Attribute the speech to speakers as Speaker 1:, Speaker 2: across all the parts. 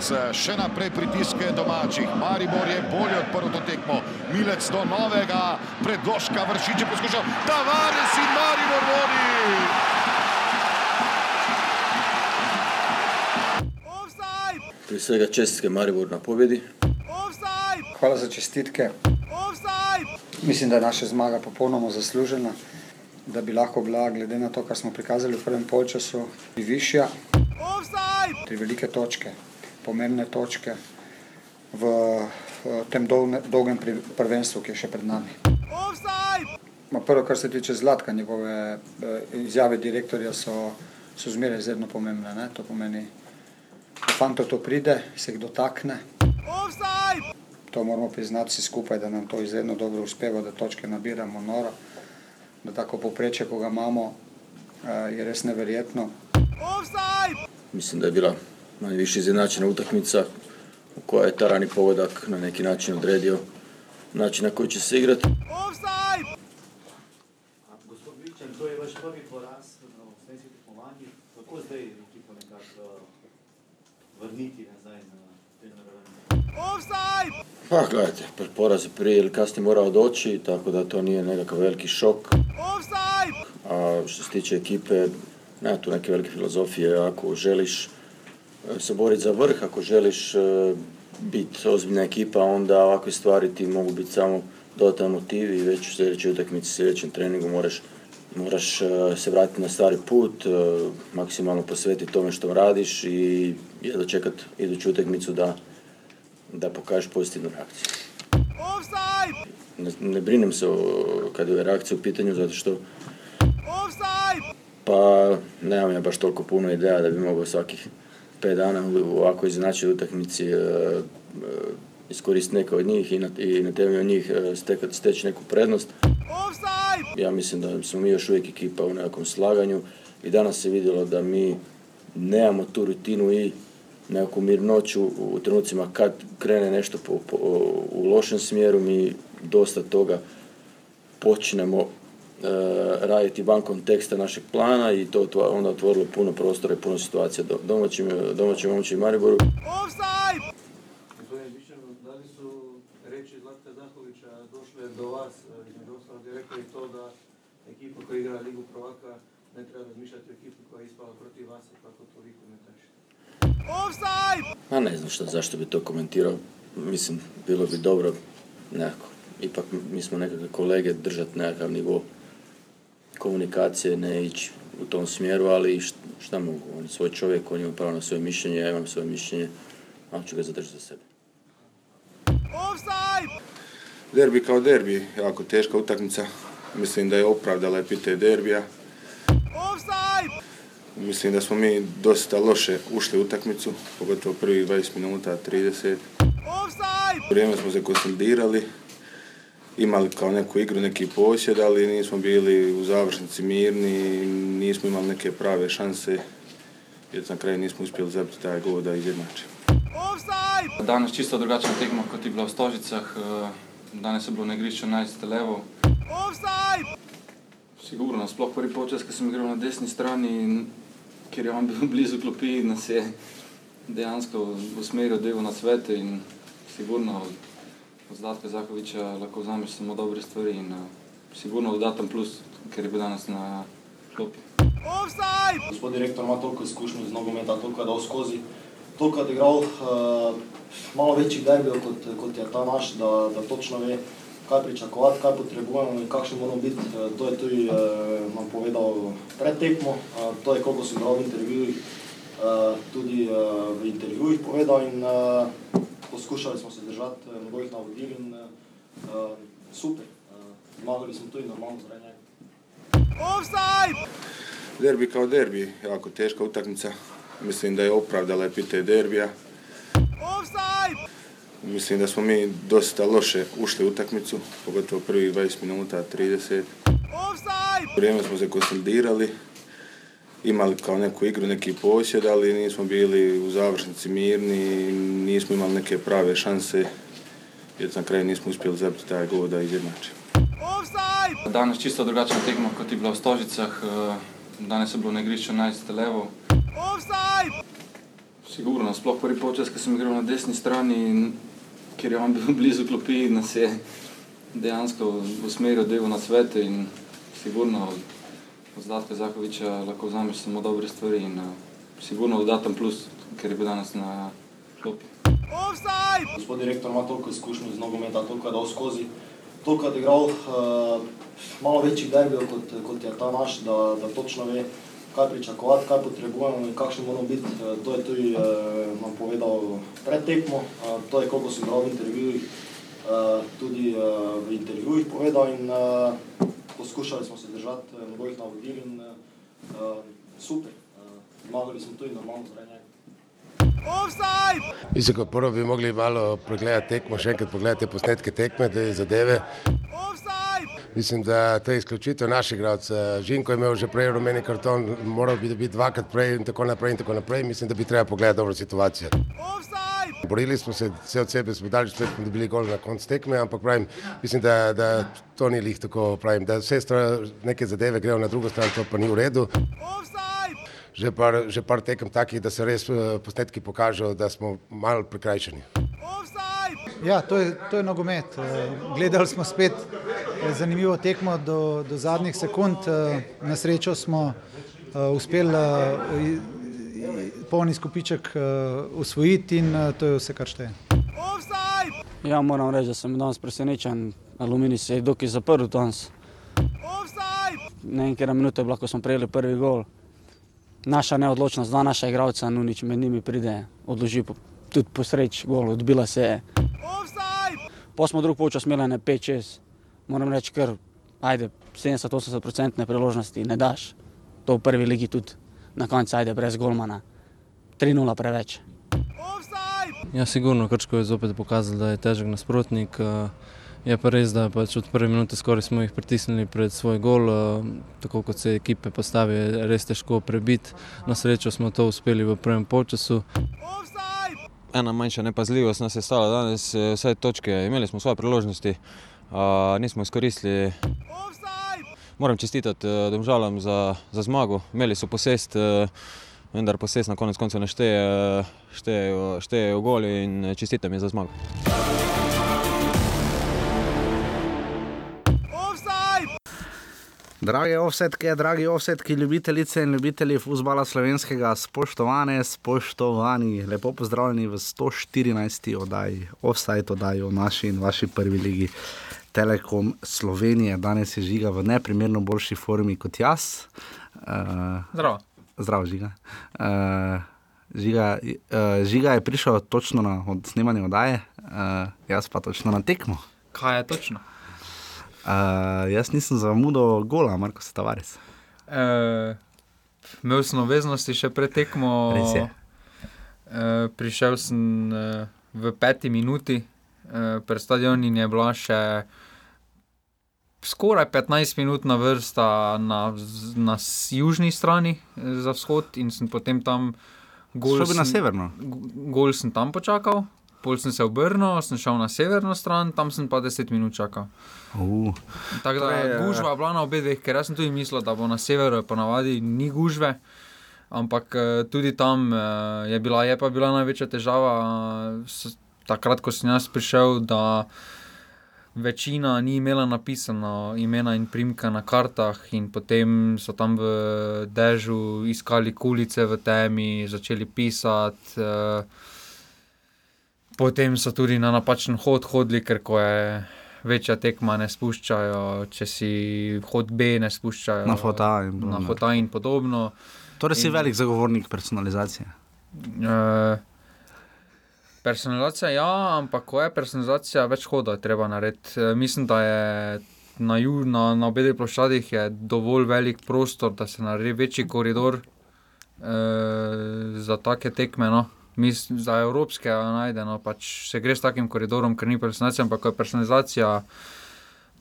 Speaker 1: Milec, še naprej pritiske domačih. Maribor je bolje odprl to tekmo. Milec do novega, predložka vršiče poskušal. Tavares in Maribor vodi!
Speaker 2: Prije svega čestitke Maribor na pobjedi.
Speaker 3: Hvala za čestitke. Mislim, da je naša zmaga popolnoma zaslužena, da bi lahko bila, glede na to, kar smo prikazali v prvem polčasu, višja. Tri velike točke, pomembne točke v tem dolgem prvenstvu, ki je še pred nami. Prvo, kar se tiče Zlatka, njegove izjave direktorja so, so zmeraj izredno pomembne, ne, to pomeni, ko fantu to pride, se jih dotakne. To moramo priznati vsi skupaj, da nam to izredno dobro uspeva, da točke nabiramo noro, da tako povprečje, ko ga imamo, je res neverjetno.
Speaker 2: Mislim da je bila manje-više izjednačena utakmica u kojoj je Tarani pogodak na neki način odredio način na koji će se igrati.
Speaker 4: Gospod Bičan, to je vaš prvi poraz na slovenskih tekmovanjih. Kako zdaj ekipo nekako vrniti nazaj na trening?
Speaker 2: Pa gledajte, poraz je prije ili kasnije morao doći, tako da to nije nekakav veliki šok. A što se tiče ekipe, nema tu neke velike filozofije, ako želiš se boriti za vrh, ako želiš biti ozbiljna ekipa, onda ovakve stvari ti mogu biti samo dodatan motiv i već u sljedećoj utakmici, sljedećem treningu moraš, moraš se vratiti na stari put, maksimalno posvetiti tome što radiš i jedva čekat iduću utakmicu da, da pokažeš pozitivnu reakciju. Ne, ne brinem se kad je reakcija u pitanju zato što pa nemam ja baš toliko puno ideja da bi mogao svakih pet dana u ovako izjednačenoj utakmici iskoristiti neke od njih i na, i na temelju njih steći neku prednost. Ja mislim da smo mi još uvijek ekipa u nekakvom slaganju i danas se vidjelo da mi nemamo tu rutinu i nekakvu mirnoću u trenucima kad krene nešto po, po, u lošem smjeru, mi dosta toga počnemo raditi van konteksta našeg plana i to onda otvorilo puno prostora i puno situacija domaćim, domaćim momčim i Mariboru.
Speaker 4: Gospodine Bičan, da li su riječi Zlatka Zahovića došle do vas, između ostalog je rekao i to da ekipa koja igra Ligu prvaka ne treba razmišljati o ekipi koja je ispala protiv vas, kako to vi komentarišete?
Speaker 2: Ma ne znam šta, zašto bi to komentirao, mislim, bilo bi dobro nekako, ipak mi smo nekakve kolege, držati nekakav nivo komunikacije, ne ići u tom smjeru, ali šta mogu, on je svoj čovjek, on ima pravo na svoje mišljenje, ja imam svoje mišljenje, ali ću ga zadržati za sebe.
Speaker 5: Derbi kao derbi, jako teška utakmica, mislim da je opravdala epitet derbija. Mislim da smo mi dosta loše ušli u utakmicu, pogotovo prvih 20 minuta, 30. Vrijeme smo se konsolidirali, imali kao neku igru, neki posjed, ali nismo bili u završnici mirni, nismo imali neke prave šanse, jer na kraju nismo uspjeli zabiti taj gol da izjednačimo.
Speaker 6: Danes čisto drugačna tekma, kot je bila v Stožicah. Danes je bilo na igrišču 11 levo. Sigurno, sploh prvi polčas, ko sem igral na desni strani, ker je on bil blizu klopi, nas je dejansko usmeril devo na svete in sigurno od Zlatka Zahovića lahko vzameš samo dobre stvari in sigurno dodaten plus, ker je bil danes na klopi.
Speaker 7: Gospod direktor ima toliko izkušenj z nogometa, toliko je dal skozi, toliko je odigral uh, malo večjih derbijev, kot, kot je ta naš, da, da točno ve, kaj pričakovati, kaj potrebujemo in kakšni moramo biti. Uh, to je tudi uh, nam povedal pred tekmo, uh, to je koliko sem bral v intervjujih, uh, tudi uh, v intervjujih povedal in uh, poskušali smo se držati uh, njegovih navodil in uh, super. Zmagali smo tudi normalno zaradi njega.
Speaker 5: Derbi kao derbi, jako teška utakmica, mislim da je opravdala epitet derbija. Mislim da smo mi dosta loše ušli u utakmicu, pogotovo prvih 20 minuta, 30. Vrijeme smo se konsolidirali, imali kao neku igru, neki posjed, ali nismo bili u završnici mirni, nismo imali neke prave šanse, jer na kraju nismo uspjeli zabiti taj gol da izjednačimo.
Speaker 6: Danes čisto drugačna tekma, kot je bila v Stožicah. Danes je bilo na igrišču 11 levo. Sigurno, sploh prvi počas, ko sem igral na desni strani, ker je on bil blizu klopi, nas je dejansko usmeril delo na svet in sigurno od Zlatka Zahoviča lahko vzameš samo dobre stvari in uh, sigurno dodaten plus, ker je bil danes na klopi.
Speaker 7: Gospod direktor ima toliko izkušenj z nogometa, toliko je dal skozi, toliko je igral uh, malo večjih derbijev kot, kot je ta naš, da, da točno ve, kaj pričakovati, kaj potrebujemo in kakšni moramo biti. Uh, to je tudi uh, nam povedal pred tekmo, uh, to je koliko sem igral v intervjujih, uh, tudi uh, v intervjujih povedal in uh, poskušali smo se držati njegovih navodil in uh, super. Zmagali uh, smo tudi normalno zraven.
Speaker 8: Mislim, kot prvo bi mogli malo pregledati tekmo, še enkrat pogledati posnetke tekme, te zadeve. Mislim, da to je izključitev naših igralcev. Žinko je imel že prej rumeni karton, moral bi biti dvakrat prej in tako naprej in tako naprej. Mislim, da bi treba pogledati dobro situacijo. Borili smo se, vse od sebe smo dali, spet smo dobili gol na koncu tekme, ampak pravim, mislim, da, da to ni lih tako pravim, da vse stvari, neke zadeve grejo na drugo stran, to pa ni v redu. Že par, že par tekem takih, da se res posnetki pokažejo, da smo malo prikrajšani.
Speaker 9: Ja, to je, to je nogomet. Gledali smo spet zanimivo tekmo do, do zadnjih sekund. Na srečo smo uspeli polni skupiček usvojiti in to je vse, kar šteje.
Speaker 10: Ja, moram reči, da sem danes presenečen. Aluminij se je dokaj zaprl danes. Ne vem, kera minuta je bila, ko smo prejeli prvi gol. Naša neodločnost, dva naša igralca, Nunič med njimi pride, odloži po, tudi posreč gol, odbila se je. Pa smo drug polčas imeli na 5-6. Moram reči, ker ajde 70-80% priložnosti ne daš. To v prvi ligi tudi na koncu ajde brez golmana. 3-0 preveč.
Speaker 11: Ja, sigurno, Krško je zopet pokazal, da je težek nasprotnik. Je pa res, da pač od prve minute skoraj smo jih pritisnili pred svoj gol. Tako kot se ekipe postavi, je res težko prebiti. Na srečo smo to uspeli v prvem polčasu.
Speaker 12: Ena manjša nepazljivost nas je stala danes, vse točke, imeli smo svoje priložnosti, nismo izkoristili. Moram čestitati domžalam za, za zmago, imeli so posest, vendar posest na konec koncev ne šteje, štejejo, štejejo goli in čestitam je za zmago.
Speaker 13: Dragi offsetki, dragi offsetki, ljubitelice in ljubitelji futbola slovenskega, spoštovane, spoštovani, lepo pozdravljeni v 114. oddaji, offside oddaji v naši in vaši prvi ligi Telekom Slovenije. Danes je žiga v neprimerno boljši formi kot jaz. Uh,
Speaker 14: zdravo.
Speaker 13: Zdravo, žiga. Uh, žiga, uh, žiga je prišel točno na od snemanje oddaje, uh, jaz pa točno na tekmo.
Speaker 14: Kaj je točno?
Speaker 13: Uh, jaz nisem zamudil gola, Marko Stavares.
Speaker 14: Uh, imel sem obveznosti še pred tekmo. Uh, prišel sem uh, v peti minuti, uh, pred stadionom je bila še skoraj 15 minut na vrsta na, na južni strani za vzhod in sem potem tam
Speaker 13: gol. Bi na severno.
Speaker 14: Gol sem tam počakal. Pol sem se obrnil, sem šel na severno stran, tam sem pa 10 minut čakal.
Speaker 13: Uh,
Speaker 14: Tako da je gužva bila na obeh, ker jaz sem tudi mislil, da bo na severu ponavadi ni gužve. Ampak tudi tam je bila, je pa bila največja težava, takrat, ko sem jaz prišel, da večina ni imela napisano imena in primka na kartah, in potem so tam v dežju iskali kulice v temi, začeli pisati. Potem so tudi na napačen hod hodili, ker ko je večja tekma, ne spuščajo, če si hod B, ne spuščajo
Speaker 13: na fota in,
Speaker 14: na fota in podobno.
Speaker 13: Torej, si in, velik zagovornik personalizacije.
Speaker 14: Uh, personalizacija, ja, ampak ko je personalizacija, več hoda je treba narediti. Uh, mislim, da je na, ju, na, na obeh ploščadih dovolj velik prostor, da se naredi večji koridor uh, za take tekme. No. Mislim, za evropske najdemo, pač se gre s takim koridorom, ker ni personalizacija, ampak ko je personalizacija,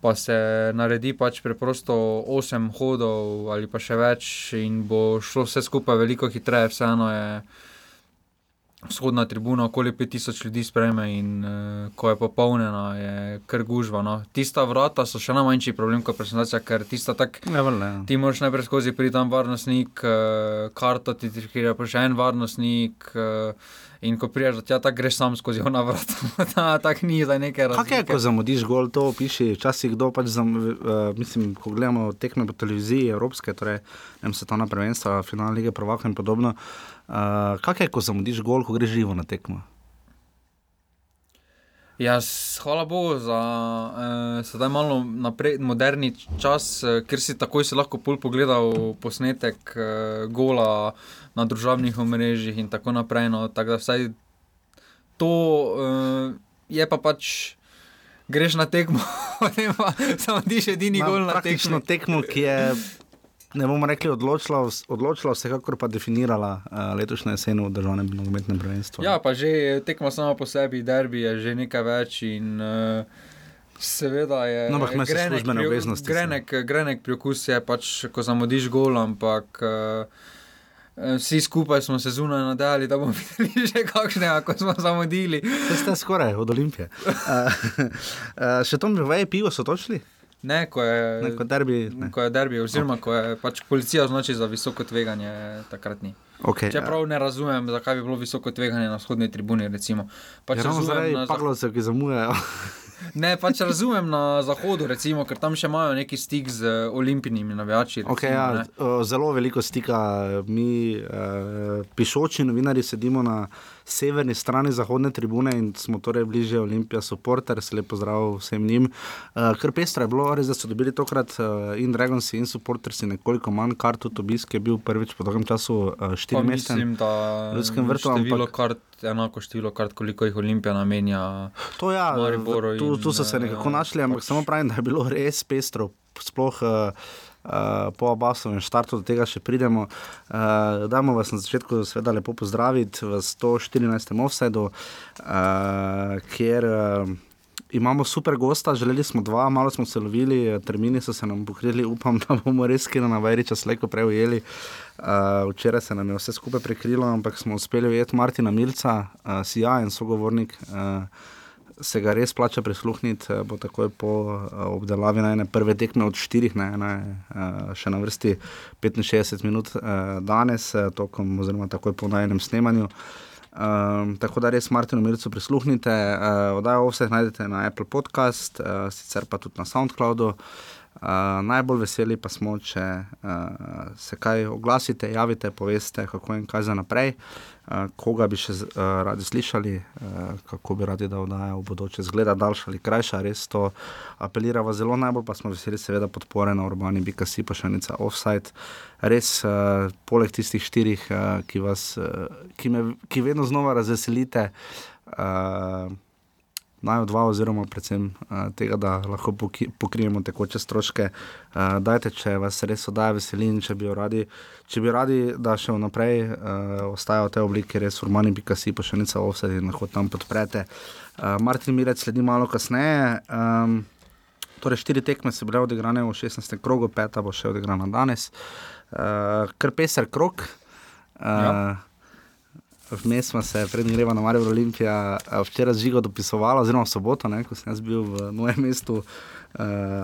Speaker 14: pa se naredi pač preprosto osem hodov ali pa še več, in bo šlo vse skupaj veliko hitreje, vseeno je vzhodna tribuna, okoli 5000 ljudi sprejme in uh, ko je popolnjena, je kar gužva. No. Tista vrata so še najmanjši problem kot presentacija, ker tista tak.
Speaker 13: Ja, ja.
Speaker 14: Ti moraš najprej skozi priti tam varnostnik, uh, karto ti trikira, pa še en varnostnik. Uh, In ko priješ, da ti greš sam skozi ona vrata, tako ni za nekaj razumeti.
Speaker 13: Kaj je, ko zamudiš gol, to piši, včasih kdo pač, zam, uh, mislim, ko gledamo tekme po televiziji, evropske, torej, ne vem, svetovna prvenstva, finale lige prvaka in podobno. Uh, Uh, kaj je, ko zamudiš gol, ko greš živo na tekmo?
Speaker 14: Ja, hvala Bogu za eh, sedaj malo naprej, moderni čas, eh, ker si takoj si lahko pol pogledal posnetek eh, gola na družabnih omrežjih in tako naprej. No, tak da vsaj to eh, je pa pač. Greš na tekmo, samo ti še edini gol na tekmo.
Speaker 13: tekmo, ki je ne bomo rekli odločila, odločila vsekakor pa definirala uh, letošnjo jesen v državnem nogometnem prvenstvu.
Speaker 14: Ja, pa že tekmo samo po sebi, derbi je že nekaj več in uh, seveda je.
Speaker 13: No, ampak imaš službene obveznosti.
Speaker 14: Grenek, grenek pri okusu je pač, ko zamudiš gol, ampak. Uh, Vsi skupaj smo se zunaj nadejali, da bomo videli že kakšne, ako smo zamudili.
Speaker 13: Ste skoraj od Olimpije. uh, uh, še to mi veje pivo so točili?
Speaker 14: Ne, ko je,
Speaker 13: ne, ko derbi, ne.
Speaker 14: Ko je derbi, oziroma okay. ko je pač policija označi za visoko tveganje, takrat ni.
Speaker 13: Okay,
Speaker 14: Čeprav ja. ne razumem, zakaj bi bilo visoko tveganje na vzhodni tribuni.
Speaker 13: Pač ja, zaradi na... paglovcev, ki zamujajo.
Speaker 14: ne, pač razumem na zahodu, recimo, ker tam še imajo neki stik z olimpijskimi navijači. Recimo,
Speaker 13: okay, ja, zelo veliko stika, mi, uh, pišoči novinari, sedimo na severni strani zahodne tribune in smo torej bliže Olimpija, supporter, se lepo zdrav vsem njim. Uh, Ker pestra je bilo, res da so dobili tokrat uh, in Dragonsi in supportersi nekoliko manj kart, tudi obisk je bil prvič po dolgem času uh, štiri mesece.
Speaker 14: Mislim, da
Speaker 13: v ljudskem vrtu.
Speaker 14: Ampak... Kart, enako število kart, koliko jih Olimpija namenja.
Speaker 13: To ja, tu, tu so se nekako našli, ampak pač... samo pravim, da je bilo res pestro. Sploh uh, uh, po Abbasovem štartu do tega še pridemo. Uh, dajmo vas na začetku seveda lepo pozdraviti v 114. offsetu, uh, kjer uh, imamo super gosta, želeli smo dva, malo smo se lovili, termini so se nam pokrili, upam, da bomo res kino na Vajriča slejko prejeli. Uh, včeraj se nam je vse skupaj prekrilo, ampak smo uspeli ujeti Martina Milca, uh, sijajen sogovornik. Uh, se ga res plača prisluhniti, bo takoj po uh, obdelavi na ene prve tekme od štirih, ne, ne, uh, še na vrsti 65 minut danes, tokom, oziroma takoj po najnem snemanju. Um, tako da res Martinu Mircu prisluhnite, uh, oddajo vse najdete na Apple Podcast, uh, sicer pa tudi na SoundCloudu. Uh, najbolj veseli pa smo, če uh, se kaj oglasite, javite, poveste, kako in kaj za naprej. Uh, koga bi še uh, radi slišali, uh, kako bi radi, da oddaja v bodoče zgleda, daljša ali krajša. Res to apeliramo zelo najbolj, pa smo veseli, seveda, podpore na urbani BKC, pa še enica offside. Res, uh, poleg tistih štirih, uh, ki, vas, uh, ki, me, ki vedno znova razveselite. Uh, naj dva, oziroma predvsem uh, tega, da lahko pokrijemo tekoče stroške. Uh, dajte, če vas res oddaja veselin, če bi radi, če bi radi, da še vnaprej uh, ostajajo te oblike, res urmani, pika si pa še nica ovsed in lahko tam podprete. Uh, Martin Mirec sledi malo kasneje. Um, torej, štiri tekme so bile odigrane v 16. krogu, peta bo še odigrana danes. Uh, kar peser krok. Uh, ja. Vmes smo se, prednji greva na Marijo Olimpija, včeraj žigo dopisovala, oziroma soboto, ne, ko sem jaz bil v mojem mestu uh,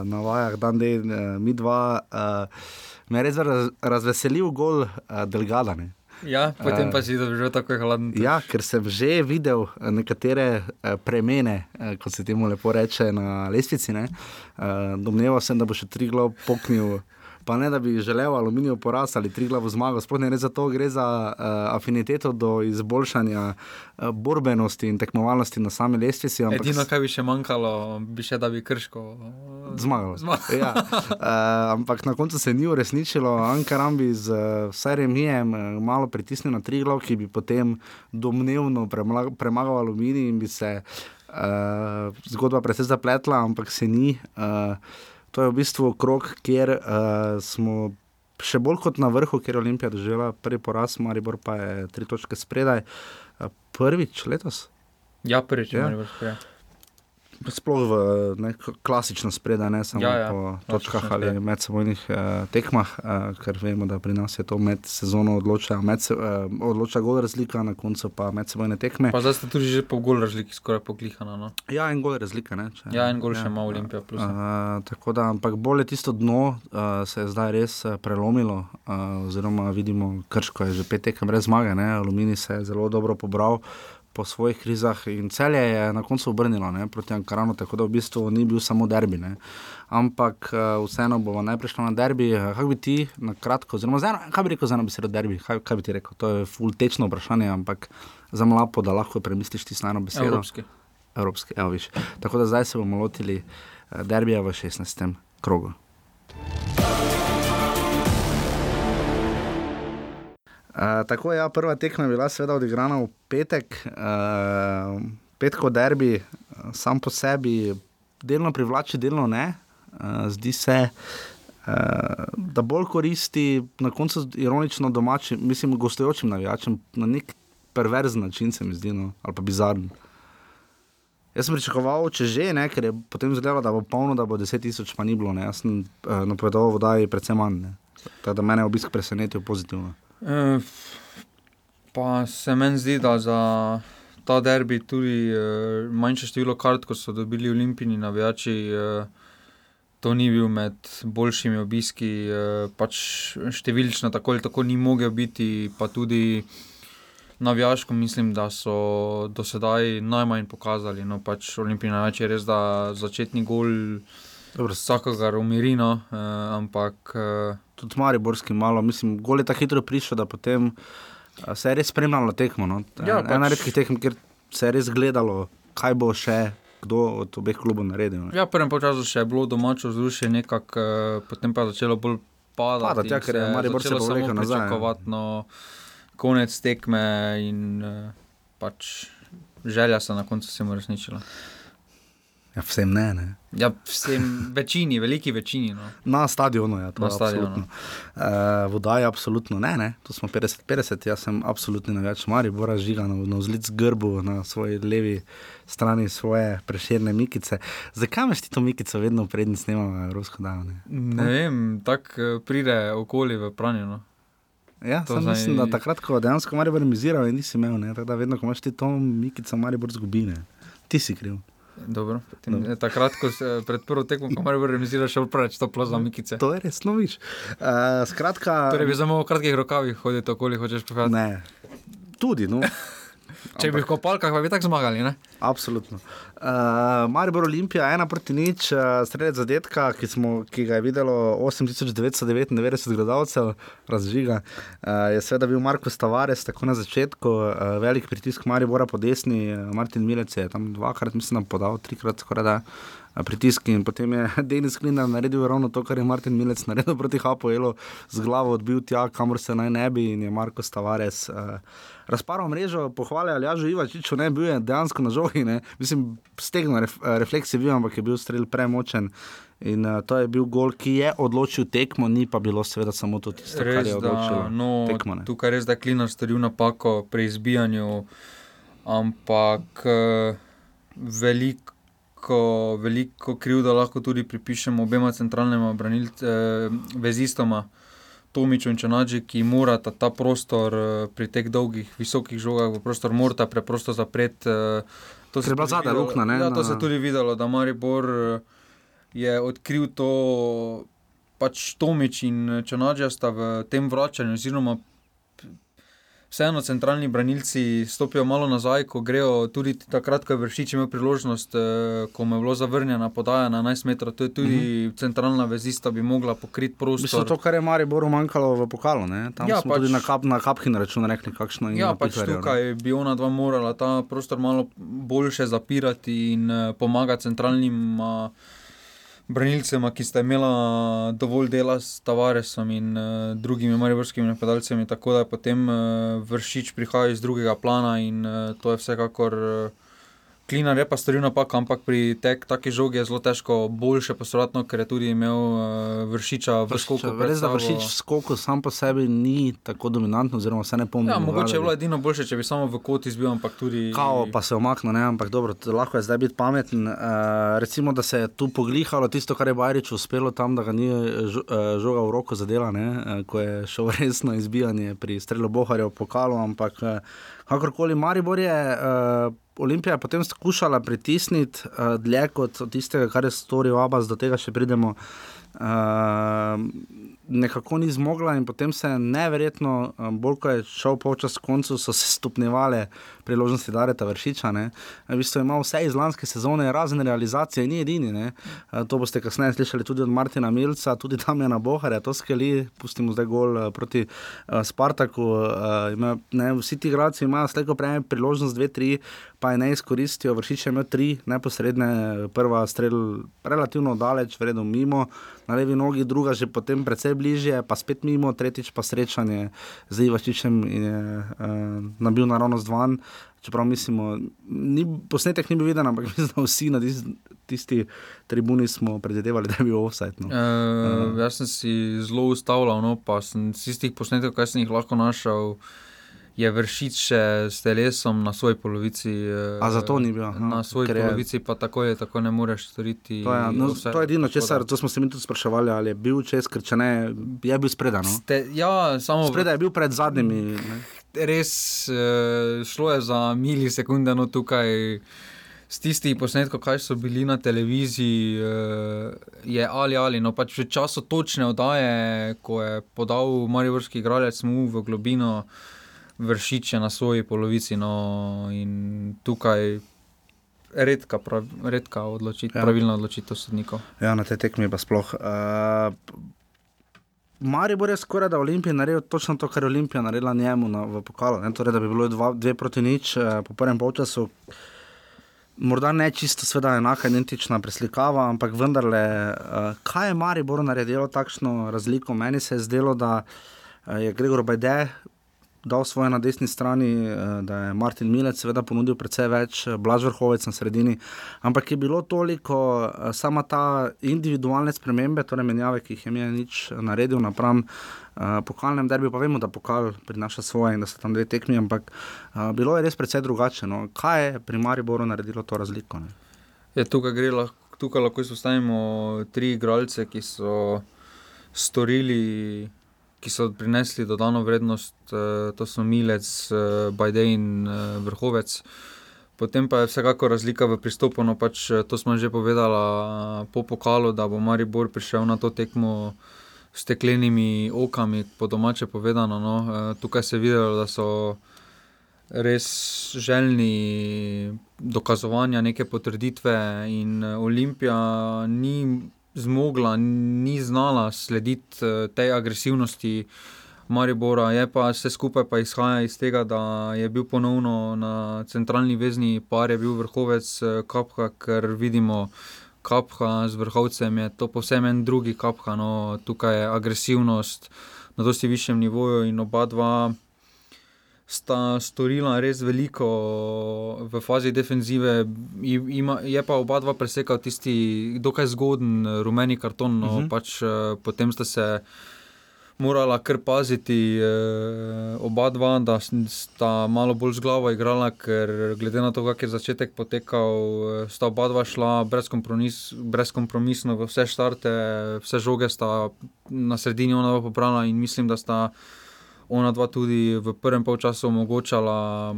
Speaker 13: na vajah, dan dej, uh, mi dva. Uh, me je res raz, razveselil gol uh, Delgada.
Speaker 14: Ja, potem pa si je tako hladno.
Speaker 13: Ja, ker sem že videl nekatere premene, kot se temu lepo reče, na lestvici. Domneval sem, da bo še tri glav poknil pa ne da bi želel aluminijo porast ali tri glavo zmago, sploh ne za to, gre za uh, afiniteto do izboljšanja uh, borbenosti in tekmovalnosti na sami lestvici.
Speaker 14: Edino, kar bi še manjkalo, bi še da bi krško
Speaker 13: uh, zmagalo. ja. uh, ampak na koncu se ni uresničilo, Ankaram bi z uh, vsaj remijem uh, malo pritisnil na tri glavo, ki bi potem domnevno premagal aluminij in bi se uh, zgodba precej zapletla, ampak se ni. Uh, To je v bistvu krok, kjer uh, smo še bolj kot na vrhu, kjer je Olimpija doživela prvi poraz, Maribor pa je tri točke spredaj. Uh, prvič letos?
Speaker 14: Ja, prvič, ja. Maribor spredaj.
Speaker 13: Sploh v ne, klasično spredaj, ne samo
Speaker 14: Ja, ja,
Speaker 13: po točkah ali medsebojnih uh, tekmah, uh, ker vemo, da pri nas je to med sezono odloča, med, uh, odloča gol razlika, na koncu pa medsebojne tekme.
Speaker 14: Pa zdaj ste tudi že po gol razliki skoraj poklihana. No?
Speaker 13: Ja, en gol razlika. Ne, če,
Speaker 14: Ja, en gol še ima Olimpija plus, ne.
Speaker 13: Uh, tako da, ampak bolj je tisto dno, uh, se je zdaj res uh, prelomilo, uh, oziroma vidimo, krško je že pet tekem brez zmage, ne, Alumini se je zelo dobro pobral. Po svojih krizah in celje je na koncu obrnilo ne, proti Ankaranu, tako da v bistvu ni bil samo derbi. Ne. Ampak uh, vseeno bomo najprej šli na derbi. Eh, Kaj bi ti na kratko, oziroma zdaj, kaj bi rekel za eno besedo derbi? Kaj, kaj bi ti rekel? To je full tečno vprašanje, ampak za mlapo, da lahko premisliš ti eno besedo.
Speaker 14: Evropski.
Speaker 13: Evropski, evo viš. Tako da zdaj se bomo lotili eh, derbija v 16. krogu. Uh, tako je, ja, prva tekma je bila seveda odigrana v petek, uh, petko derbi, sam po sebi, delno privlači, delno ne. Uh, zdi se, uh, da bolj koristi na koncu ironično domačim, mislim, gostujočim navijačem na nek perverzen način, se mi zdi, no, ali pa bizaren. Jaz sem pričakoval, če že ne, ker je potem izgledalo, da bo polno, da bo 10 tisoč, pa ni bilo. Ne. Jaz sem uh, napovedal vodaji predvsem manj. Tako da me je obisk presenetil pozitivno.
Speaker 14: Eh, Pa se meni zdi, da za ta derbi tudi eh, manjše število kart, kot so dobili olimpijski navijači, eh, to ni bil med boljšimi obiski. Pač številčno tako ali tako ni mogel biti, pa tudi navijaško mislim, da so do sedaj najmanj pokazali. No, pač olimpijski navijači je res, da začetni gol. Vsakogar umiri, no, eh, ampak. Eh,
Speaker 13: Tudi Mariborski malo, mislim, gol je tako hitro prišel, da potem eh, se je res spremljalo tekmo. No.
Speaker 14: Ja,
Speaker 13: Ja, Ena
Speaker 14: pač-
Speaker 13: redkih tekem, kjer se je res gledalo, kaj bo še kdo od obeh klubov naredil. Ne.
Speaker 14: Ja, prvem času še je bilo domače vzdušje, nekako, eh, potem pa je začelo bolj padati.
Speaker 13: Padati, ja, ker je
Speaker 14: se
Speaker 13: Maribor se povlekel nazaj,
Speaker 14: pričakovati, No, konec tekme in eh, pač želja se na koncu vsem uresničila.
Speaker 13: Ja, vsem ne. ne.
Speaker 14: Ja, vsem, večini, veliki večini. No.
Speaker 13: Na stadionu je to.
Speaker 14: Na stadionu.
Speaker 13: Uh, voda je absolutno ne, ne. Tu smo 50-50, jaz sem absolutni navijač Maribora, žiga na, na vzlic grbu na svoji levi strani svoje preširne mikice. Zakaj imaš ti to mikico vedno prednji snemamo Evropsko davno?
Speaker 14: Ne vem, tako eh, pride okoli v pranje. No.
Speaker 13: Ja, sem
Speaker 14: zdaj-
Speaker 13: mislim, da takrat, ko dejansko Maribor miziral, nisi imel, ne, tako da vedno, ko imaš ti to mikico, Maribor zgubine. Ti si kriv.
Speaker 14: Dobro, no. Takrat, ko se pred prvo tekmo, ko moraš realizirati, še preveč to plaza mikice.
Speaker 13: To je res, no viš. Uh, skratka.
Speaker 14: Torej, bi samo v kratkih rokavih hodil okoli, hočeš povedati.
Speaker 13: Ne, tudi, no.
Speaker 14: Če bi v kopalkah, pa bi tako zmagali. Ne?
Speaker 13: Absolutno. Uh, Maribor Olimpija, ena proti nič, uh, strelec zadetka, ki, smo, ki ga je videlo 8999 gledalcev, razžiga. Uh, je seveda bil Marko Stavares, tako na začetku, uh, velik pritisk Maribora po desni, uh, Martin Milec je tam dvakrat, mislim, da podal, trikrat skoraj da. uh, Pritisk in potem je Denis Klinar naredil ravno to, kar je Martin Milec naredil proti Hapoelu, z glavo odbil tja, kamor se naj ne bi, in je Marko Stavares uh, razparal mrežo, pohvalil Aljažu Ivačiču, ne bil je dejansko na žogi, ne. mislim, stegno ref, refleks je bil, ampak je bil strel premočen. In uh, to je bil gol, ki je odločil tekmo, ni pa bilo seveda samo to tisto, kar
Speaker 14: Res,
Speaker 13: je
Speaker 14: da,
Speaker 13: odločilo
Speaker 14: no,
Speaker 13: tekmo. ne.
Speaker 14: tukaj res, da je Klinar storil napako pri izbijanju, ampak eh, veliko, veliko krivdo lahko tudi pripišemo obema centralnima branilcema, eh, vezistoma. Tomiču in Čanađi, ki morata ta prostor eh, pri teh dolgih, visokih žogah v prostor morata preprosto zapreti. eh, to
Speaker 13: Ker je bila
Speaker 14: videlo-
Speaker 13: luknja,
Speaker 14: Ja, to
Speaker 13: na-
Speaker 14: se je tudi videlo, da Maribor eh, je odkril to, pač Tomič in Čanađa sta v tem vračanju, oziroma vseeno centralni branilci stopijo malo nazaj, ko grejo tudi takrat, ko je vršič imel priložnost, eh, ko mu je bilo zavrnjena podaja na 11 metrov, to je tudi mm -hmm. centralna vezista, bi mogla pokriti prostor.
Speaker 13: Mislim, to, kar je Mariboru manjkalo v pokalu, ne? tam
Speaker 14: Ja,
Speaker 13: smo
Speaker 14: pač-
Speaker 13: tudi na, kap, na kapkin račun rekli, kakšno je
Speaker 14: Ja, pač tukaj bi ona dva morala ta prostor malo boljše zapirati in eh, pomagati centralnim uh, branilcem, ki sta imela dovolj dela s Tavaresom in uh, drugimi mariborskimi napadalcemi, tako da je potem uh, vršič prihaja iz drugega plana in uh, to je vsekakor uh, Klinar je pa storil napako, ampak pri tek, taki žogi je zelo težko boljše poslovati, ker je tudi imel uh, vršiča v skoku.
Speaker 13: Res da vršič v skoku sam po sebi ni tako dominanten, oziroma se ne pomeni.
Speaker 14: Ja, mogoče je bilo edino boljše, če bi samo v kot izbil, ampak tudi.
Speaker 13: Kao pa se omaknil, ne, ampak dobro, lahko je zdaj biti pameten. Uh, recimo, da se je tu poglihalo tisto, kar je Bajrič uspelo tam, da ga ni žoga v roko zadela, ne, ko je šel resno izbijanje pri strelu Boharja v pokalu, ampak uh, kakorkoli Maribor je. Uh, Olimpija je potem skušala pritisniti uh, dlje kot tistega, kar je storil Abbas, do tega še pridemo. Uh, nekako ni zmogla, in potem se je neverjetno, um, bolj ko je šel počas koncu, so se stopnjevale priložnosti Dareta Vršiča. V bistvu ima vse iz lanske sezone, razen realizacije, ni edini. Ne? To boste kasneje slišali tudi od Martina Milca, tudi tam je na Boharja, to skeli, pustimo zdaj gol proti uh, Spartaku. Uh, ima, ne, vsi ti igralci imajo slejko prej priložnost, dve, tri, pa je ne izkoristijo. Vršič je imel tri neposredne, prva strel relativno daleč, vredno mimo, na levi nogi, druga že potem precej bližje, pa spet mimo, tretjič pa srečanje z Ivačičem in je uh, nabil naravnost van. Čeprav mislimo, ni, posnetek ni bil viden, ampak mislim, da vsi na tisti, tisti tribuni smo predvidevali, da je bil offside. No.
Speaker 14: E, uh, jaz sem si zelo ustavljal, no, pa sem iz tistih posnetkov, kaj sem jih lahko našel je vršič s telesom na svoji polovici.
Speaker 13: Eh, A zato ni bil?
Speaker 14: Na svoji polovici pa tako je, tako ne moreš storiti.
Speaker 13: To je, no, to je edino, če se to smo se mi tudi spraševali, ali je bil čez, ker če ne, je bil spredan. No?
Speaker 14: Ja, samo.
Speaker 13: Spredaj je bil pred zadnjimi. Ne?
Speaker 14: Res uh, šlo je za milisekunde, no tukaj. Z tistih posnetkov, kaj so bili na televiziji, je ali ali. No, pač v času točne oddaje, ko je podal Mariborski igralec mu v globino, uh, vršiče na svoji polovici. No, in tukaj redka, prav, redka odločitev, ja. pravilna odločitev sodnikov.
Speaker 13: Ja, na te tekmi pa sploh. Uh, Maribor je skoraj da Olimpij naredil točno to, kar je Olimpija naredila njemu na, v pokalu. Torej, da bi bilo dva, dve proti nič uh, po prvem polčasu. Morda ne čisto, seveda, enaka, identična preslikava, ampak vendarle, uh, kaj je Maribor naredilo takšno razliko? Meni se je zdelo, da uh, je Gregor Bajde dal svoje na desni strani, eh, da je Martin Milec seveda ponudil precej več, eh, Blaž Vrhovec na sredini, ampak je bilo toliko, eh, sama ta individualne spremembe, torej menjave, ki jih je imel nič naredil napram. Uh, pokalnem derbiju pa vemo, da pokal prinaša svoje in da so tam dve tekmi, ampak uh, bilo je res precej drugače. No. Kaj je pri Mariboru naredilo to razliko?
Speaker 14: Je, tukaj, lahko, tukaj lahko izpostavimo tri igralce, ki so storili ki so prinesli dodano vrednost, eh, to so Milec, eh, Bajden in eh, Vrhovec. Potem pa je vsekakor razlika v pristopu. No pač, to smo že povedali po pokalu, da bo Maribor prišel na to tekmo s steklenimi okami, po domače povedano. No. Tukaj se je videlo, da so res željni dokazovanja, neke potrditve, in Olimpija ni zmogla, ni znala slediti uh, tej agresivnosti Maribora. Je pa vse skupaj pa izhaja iz tega, da je bil ponovno na centralni vezni par, je bil vrhovec uh, Kapha, ker vidimo. Kapha z vrhovcem je to povsem en drugi kapha, no, tukaj je agresivnost na dosti višjem nivoju in oba dva sta storila res veliko v fazi defenzive, ima, je pa oba dva presekal tisti dokaj zgoden rumeni karton. No, uh mhm. -huh. pač, uh, potem sta se morala kar paziti, uh, oba dva, da sta malo bolj z glavo igrala, ker glede na to, kak je začetek potekal, uh, sta oba dva šla brezkompromis, brezkompromisno v vse štarte, vse žoge sta na sredini ona popravila in mislim, da sta ona dva tudi v prvem polčasu omogočala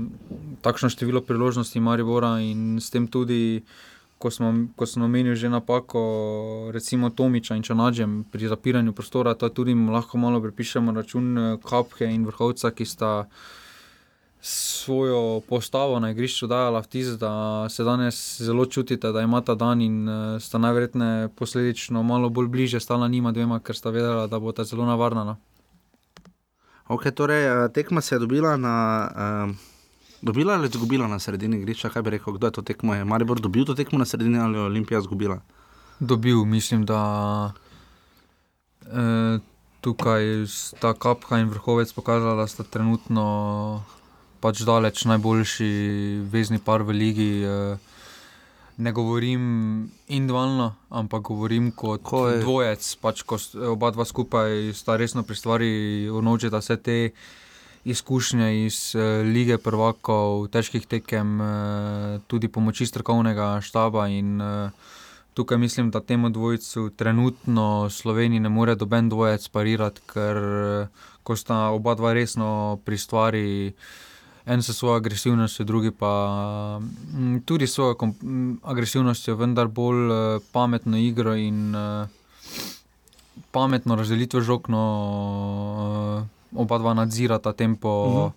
Speaker 14: takšno število priložnosti Maribora in s tem tudi, ko smo omenili že napako, recimo Tomiča in Čanađem pri zapiranju prostora, to tudi lahko malo pripišemo račun eh, Kapke in Vrhovca, ki sta svojo postavo na igrišču dajala vtis, da se danes zelo čutite, da imata dan in uh, sta najverjetneje posledično malo bolj bliže stala njima dvema, ker sta vedela, da bo ta zelo navarna.
Speaker 13: Okay, torej, eh, tekma se je dobila na. Uh, dobila ali izgubila na sredini igrišča? Kaj bi rekel, kdo je to tekmo? Je Maribor dobil to tekmo na sredini ali je Olimpija izgubila?
Speaker 14: Dobil, mislim, da eh, tukaj sta Kapha in vrhovec pokazala, da sta trenutno pač daleč najboljši vezni par v ligi. Eh, ne govorim individualno, ampak govorim kot dvojec. Pač, ko oba dva skupaj sta resno pri stvari, unovčita vse te izkušnje iz uh, lige prvakov, težkih tekem, uh, tudi pomoči strokovnega štaba. In, uh, tukaj mislim, da temu dvojcu trenutno Sloveniji ne more doben dvojec parirati, ker uh, ko sta oba dva resno pri stvari. En s svojo agresivnostjo, drugi pa m, tudi s svojo m, agresivnostjo, vendar bolj uh, pametno igro in uh, pametno razdelitev žog. No, uh, oba dva nadzirata tempo uh -huh.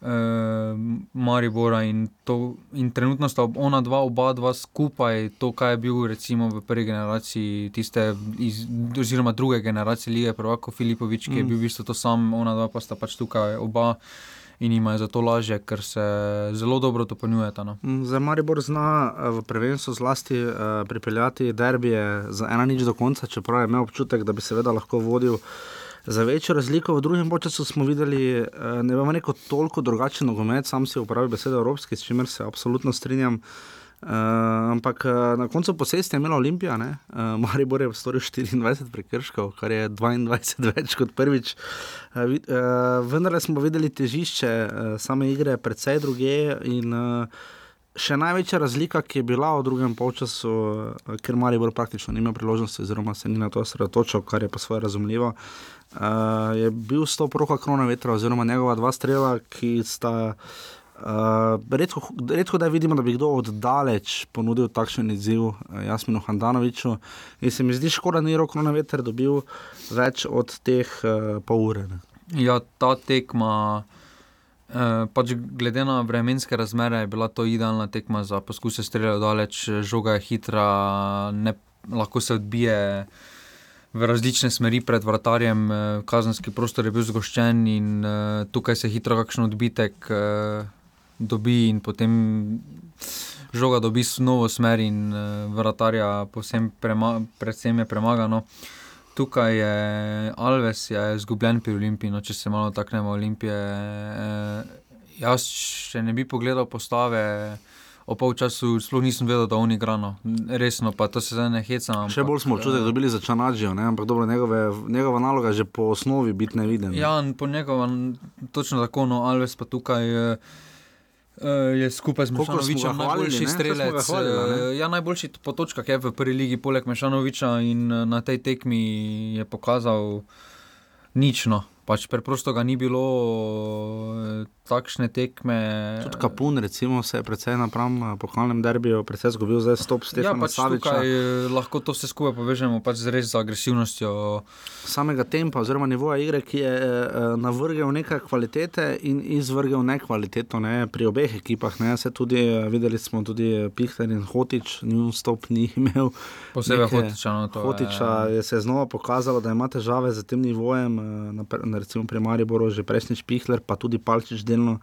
Speaker 14: uh, Maribora. In, to, in trenutno sta ona dva, oba dva skupaj, to, kar je bil recimo v prvi generaciji, tiste, iz, oziroma druge generacije Lige, Prvako Filipovič, ki uh je bil v bistvu to sam, ona dva pa sta pač tukaj oba. In ima za to lažje, ker se zelo dobro dopolnjujeta. No.
Speaker 13: Za Maribor zna v prvenstvu zlasti uh, pripeljati derbije za ena nič do konca, čeprav je imel občutek, da bi seveda lahko vodil Za večjo razliko v drugem času smo videli, da eh, ne bomo neko toliko drugačen nogomet, sam si uporabil besedo evropski, s čimer se absolutno strinjam. Uh, ampak uh, na koncu posesti je imela Olimpija, uh, Maribor je storil 24 prekrškov, kar je 22 več kot prvič. Uh, uh, vendar smo videli težišče uh, same igre, predvsej druge. In, uh, še največja razlika, ki je bila v drugem polčasu, uh, ker Maribor praktično ni imel priložnosti, oziroma se ni na to osredotočil, kar je pa svoje razumljivo. Uh, uh, je bil stop roka krona vetra, oziroma njegova dva strela, ki sta. Uh, redko, redko da vidimo, da bi kdo oddaleč ponudil takšen izziv uh, Jasminu Handanoviču. In se mi zdi škoda, da ni roko na veter dobil več od teh uh, pol ure. Ne.
Speaker 14: Ja, ta tekma, uh, pač glede na vremenske razmere, je bila to idealna tekma za poskuse streljati daleč, žoga je hitra, ne, lahko se odbije v različne smeri pred vratarjem, eh, kazenski prostor je bil zgoščen in uh, tukaj se hitro kakšen odbitek uh, dobi in potem žoga dobi novo smer in uh, vratarja prema predvsem je premagano. Tukaj je Alves, je izgubljen pri Olimpiji, no, če se malo taknemo Olimpije. Eh, jaz še ne bi pogledal postave o polčasu sploh nisem vedel, da on igra. No. Resno, pa to se zdaj ne heca. Ampak,
Speaker 13: Še bolj smo občutek, da so bili za Čanadžijo, ampak dobro, njegove, njegova naloga je že po osnovi biti neviden.
Speaker 14: Ja, po njegovem, točno tako, no, Alves pa tukaj. Uh, je skupaj z Mešanovičem najboljši strelec. Hvalili, ja, najboljši po točkah je v prvi ligi, poleg Mešanoviča, in na tej tekmi je pokazal nično. Pač preprosto ga ni bilo eh, takšne tekme.
Speaker 13: Tudi Kapun, recimo, se je precej napram po halnem derbiju, precej zgubil zdaj stop s tem. Ja,
Speaker 14: pač tukaj eh, lahko to vse skupaj povežemo pač z res z agresivnostjo.
Speaker 13: Samega tempa oziroma nivoja igre, ki je eh, navrgel nekaj kvalitete in izvrgel nekvaliteto ne, pri obeh ekipah. Ne. Se tudi videli smo tudi Pihter in Hotič, njun stop ni imel.
Speaker 14: Posebej Hotiča. No,
Speaker 13: Hotiča je, je se znova pokazalo, da ima težave z tem nivojem. Na, recimo pri Mariboru, že prejšnji Špihler, pa tudi Palčič delno.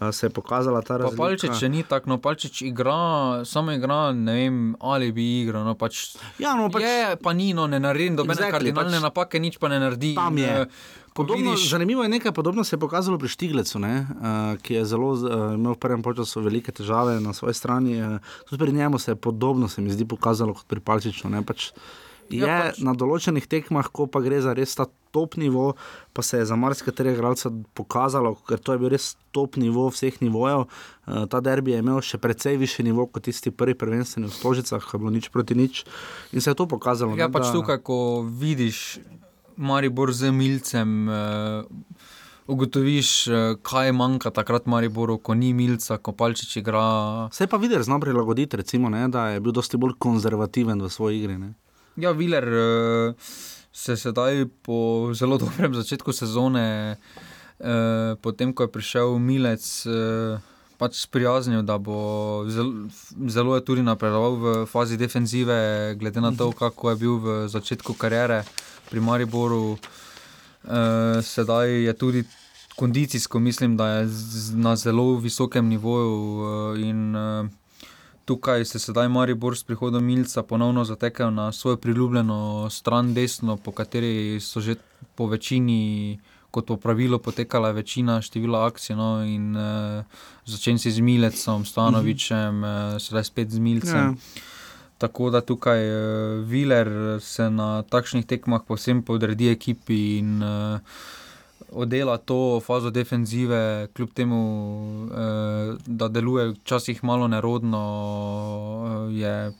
Speaker 13: Se je pokazala ta razlika.
Speaker 14: Palčič ni tako, no, Palčič igra, samo igra, ne vem, ali bi igral. No, pač,
Speaker 13: ja, no, pač,
Speaker 14: je, pa ni, no, ne naredi nobene exactly, kardinalne pač, napake, nič pa ne naredi.
Speaker 13: Tam je. Podobno, vidiš... Zanimivo je nekaj podobno se je pokazalo pri Štiglecu, ne, uh, ki je zelo, uh, imel v prvem času velike težave na svoji strani. Uh, tudi pri njemu se je podobno, se mi zdi, pokazalo kot pri Palčiču. Ne, pač, Ja, je ja, pač... na določenih tekmah, ko pa gre za res ta top nivo, pa se je za marsikateri igralca pokazalo, ker to je bil res top nivo vseh nivojev. Uh, ta derbi je imel še precej više nivo kot tisti prvi prvenstveni v Stožicah, ki je bilo nič proti nič. In se je to pokazalo.
Speaker 14: Ja, ne, pač da... tukaj, ko vidiš Maribor z milcem. Uh... Ugotoviš, kaj manjka takrat Mariboru, ko ni milca, ko palčič igra.
Speaker 13: Se je pa videl, znam prilagoditi, recimo, ne, da je bil dosti bolj konzervativen v svoji igri. Ne.
Speaker 14: Ja, Viler uh, se sedaj po zelo dobrem začetku sezone, uh, potem ko je prišel Milec, uh, pač sprijaznil, da bo zelo, zelo je tudi napredoval v fazi defenzive, glede na to, kako je bil v začetku kariere pri Mariboru. Uh, sedaj je tudi kondicijsko, mislim, da je na zelo visokem nivoju. Uh, in, uh, tukaj se sedaj Maribor s prihodom Milca ponovno zatekel na svojo priljubljeno stran desno, po kateri so že po večini kot po pravilu potekala večina števila akcij. No, in uh, začen si z Milecom, Stanovičem, uh, sedaj spet z Milcem. Ja. Tako da tukaj uh, Viler se na takšnih tekmah posebej podredi ekipi in uh, oddela to fazo defenzive, kljub temu, uh, da deluje včasih malo nerodno, uh, je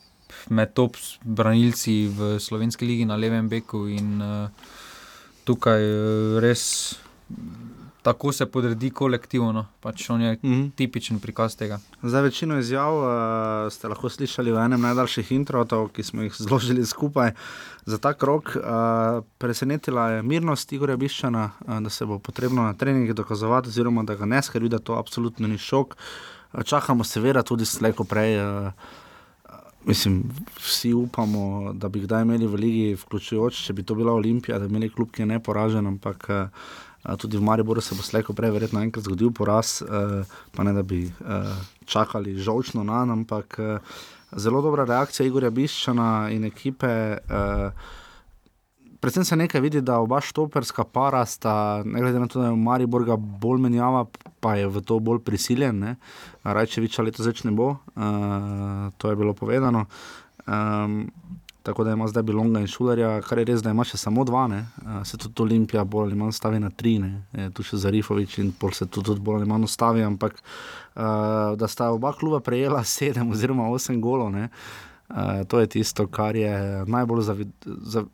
Speaker 14: med top branilci v slovenski ligi na levem beku in uh, tukaj uh, res tako se podredi kolektivno. Pač on je mm -hmm. tipičen prikaz tega.
Speaker 13: Za večino izjav uh, ste lahko slišali v enem najdaljših introtov, ki smo jih zložili skupaj za ta krok. Uh, presenetila je mirnost Igorja Biščana, uh, da se bo potrebno na treningih dokazovati, oziroma da ga ne skrbi, da to absolutno ni šok. Uh, čakamo seveda tudi slejko prej. Uh, Mislim, vsi upamo, da bi kdaj imeli v Ligi, vključujoč, če bi to bila Olimpija, da bi imeli klub, ki je neporažen, ampak uh, Tudi v Mariboru se bo slejko prej verjetno enkrat zgodil poraz, eh, pa ne da bi eh, čakali žolčno na nam, ampak eh, zelo dobra reakcija Igorja Biščana in ekipe. Predvsem se nekaj vidi, da oba štoperska para sta, ne glede na to, da je Maribor ga bolj menjava, pa je v to bolj prisiljen. Rajčeviča leto začne bo, uh, to je bilo povedano. Um, tako da ima zdaj Bilonga in Šulerja, kar je res, da ima še samo dva, ne? se tudi Olimpija bolj ali manj stavi na tri, ne? tu še Zarifovič in pol se tudi bolj ali manj stavi, ampak uh, da sta oba kluba prejela sedem oziroma osem golov. Uh, to je tisto, kar je najbolj za, za,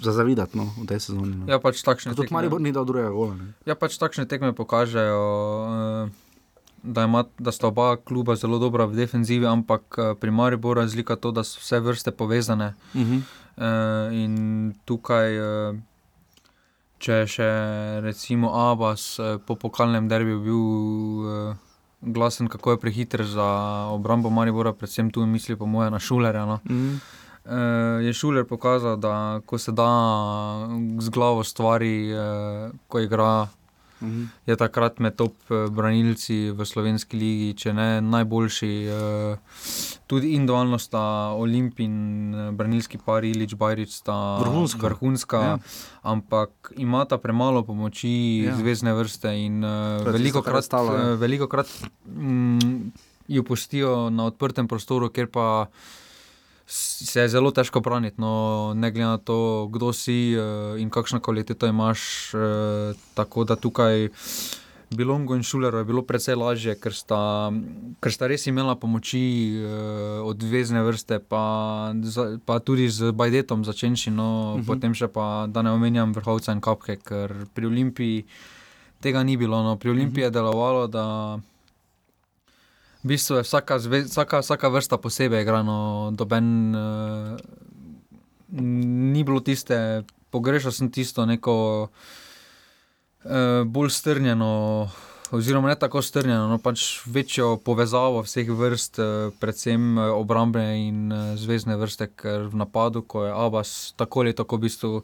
Speaker 13: za zavidati no, v tej sezoni. No.
Speaker 14: Ja, pač takšne
Speaker 13: tekme. Tudi Maribor ni dal drugega gola. Ne.
Speaker 14: Ja, pač takšne tekme pokažejo. Uh da, ima, da sta oba kluba zelo dobra v defenzivi, ampak eh, pri Mariboru je razlika to, da so vse vrste povezane. Uh -huh. uh, in tukaj, uh, če še recimo Abbas uh, po pokalnem derbiju bil uh, glasen, kako je prehiter za obrambo Maribora, predvsem tu misli po moje na šulerja. No. Uh -huh. Uh, je šuler pokazal, da ko se da z glavo stvari, uh, ko igra -hmm. je takrat med top eh, branilci v slovenski ligi, če ne najboljši. Uh, tudi individualno sta Olimpij in eh, branilski par Ilič Bajrič sta vrhunska, vrhunska ja. ampak imata premalo pomoči ja. zvezdne vrste in uh, veliko krat, stalo, ja. veliko krat mm, jo pustijo na odprtem prostoru, ker pa se je zelo težko braniti, no, ne glede na to, kdo si uh, in kakšno kvaliteto imaš. Uh, tako da tukaj Bilongo in Šuler je bilo precej lažje, ker sta, ker sta res imela pomoči uh, od vezne vrste, pa, za, pa tudi z Bajdetom začenši, no, uh mhm. -huh. potem še pa, da ne omenjam vrhovca in kapke, ker pri Olimpiji tega ni bilo. No. Pri Olimpiji uh -huh. je delovalo, da v bistvu je vsaka, zve, vsaka, vsaka vrsta posebej igrana, doben uh, ni bilo tiste, pogrešal sem tisto neko uh, bolj strnjeno. Oziroma, ne tako strnjeno, no pač večjo povezavo vseh vrst, eh, predvsem obrambne in zvezdne vrste, ker v napadu, ko je Abbas tako ali tako v bistvu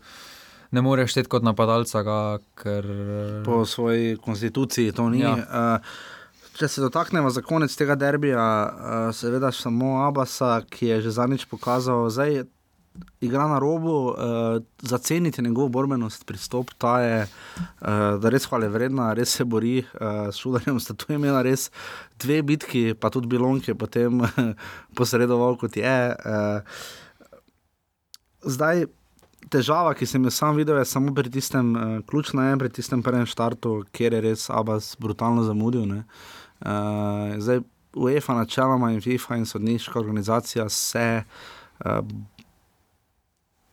Speaker 14: ne moreš šteti kot napadalca. Ga, ker,
Speaker 13: po svoji konstituciji to ni. Ja. Uh, Če se dotaknemo za konec tega derbija, uh, seveda samo Abasa, ki je že zadnjič pokazal, da igra na robu, uh, za ceniti njegov borbenost, pristop, ta je uh, res hvale vredna, res se bori uh, s šudarjem. Sta tu imela res dve bitki, pa tudi Bilon, ki je potem posredoval kot je. Uh, zdaj. Težava, ki sem jo sam videl, je samo pri tistem, uh, ključno je pri tistem prvem štartu, kjer je res Abbas brutalno zamudil. Uh, Uh, zdaj, UEFA, načeloma in FIFA in sodniška organizacija se uh,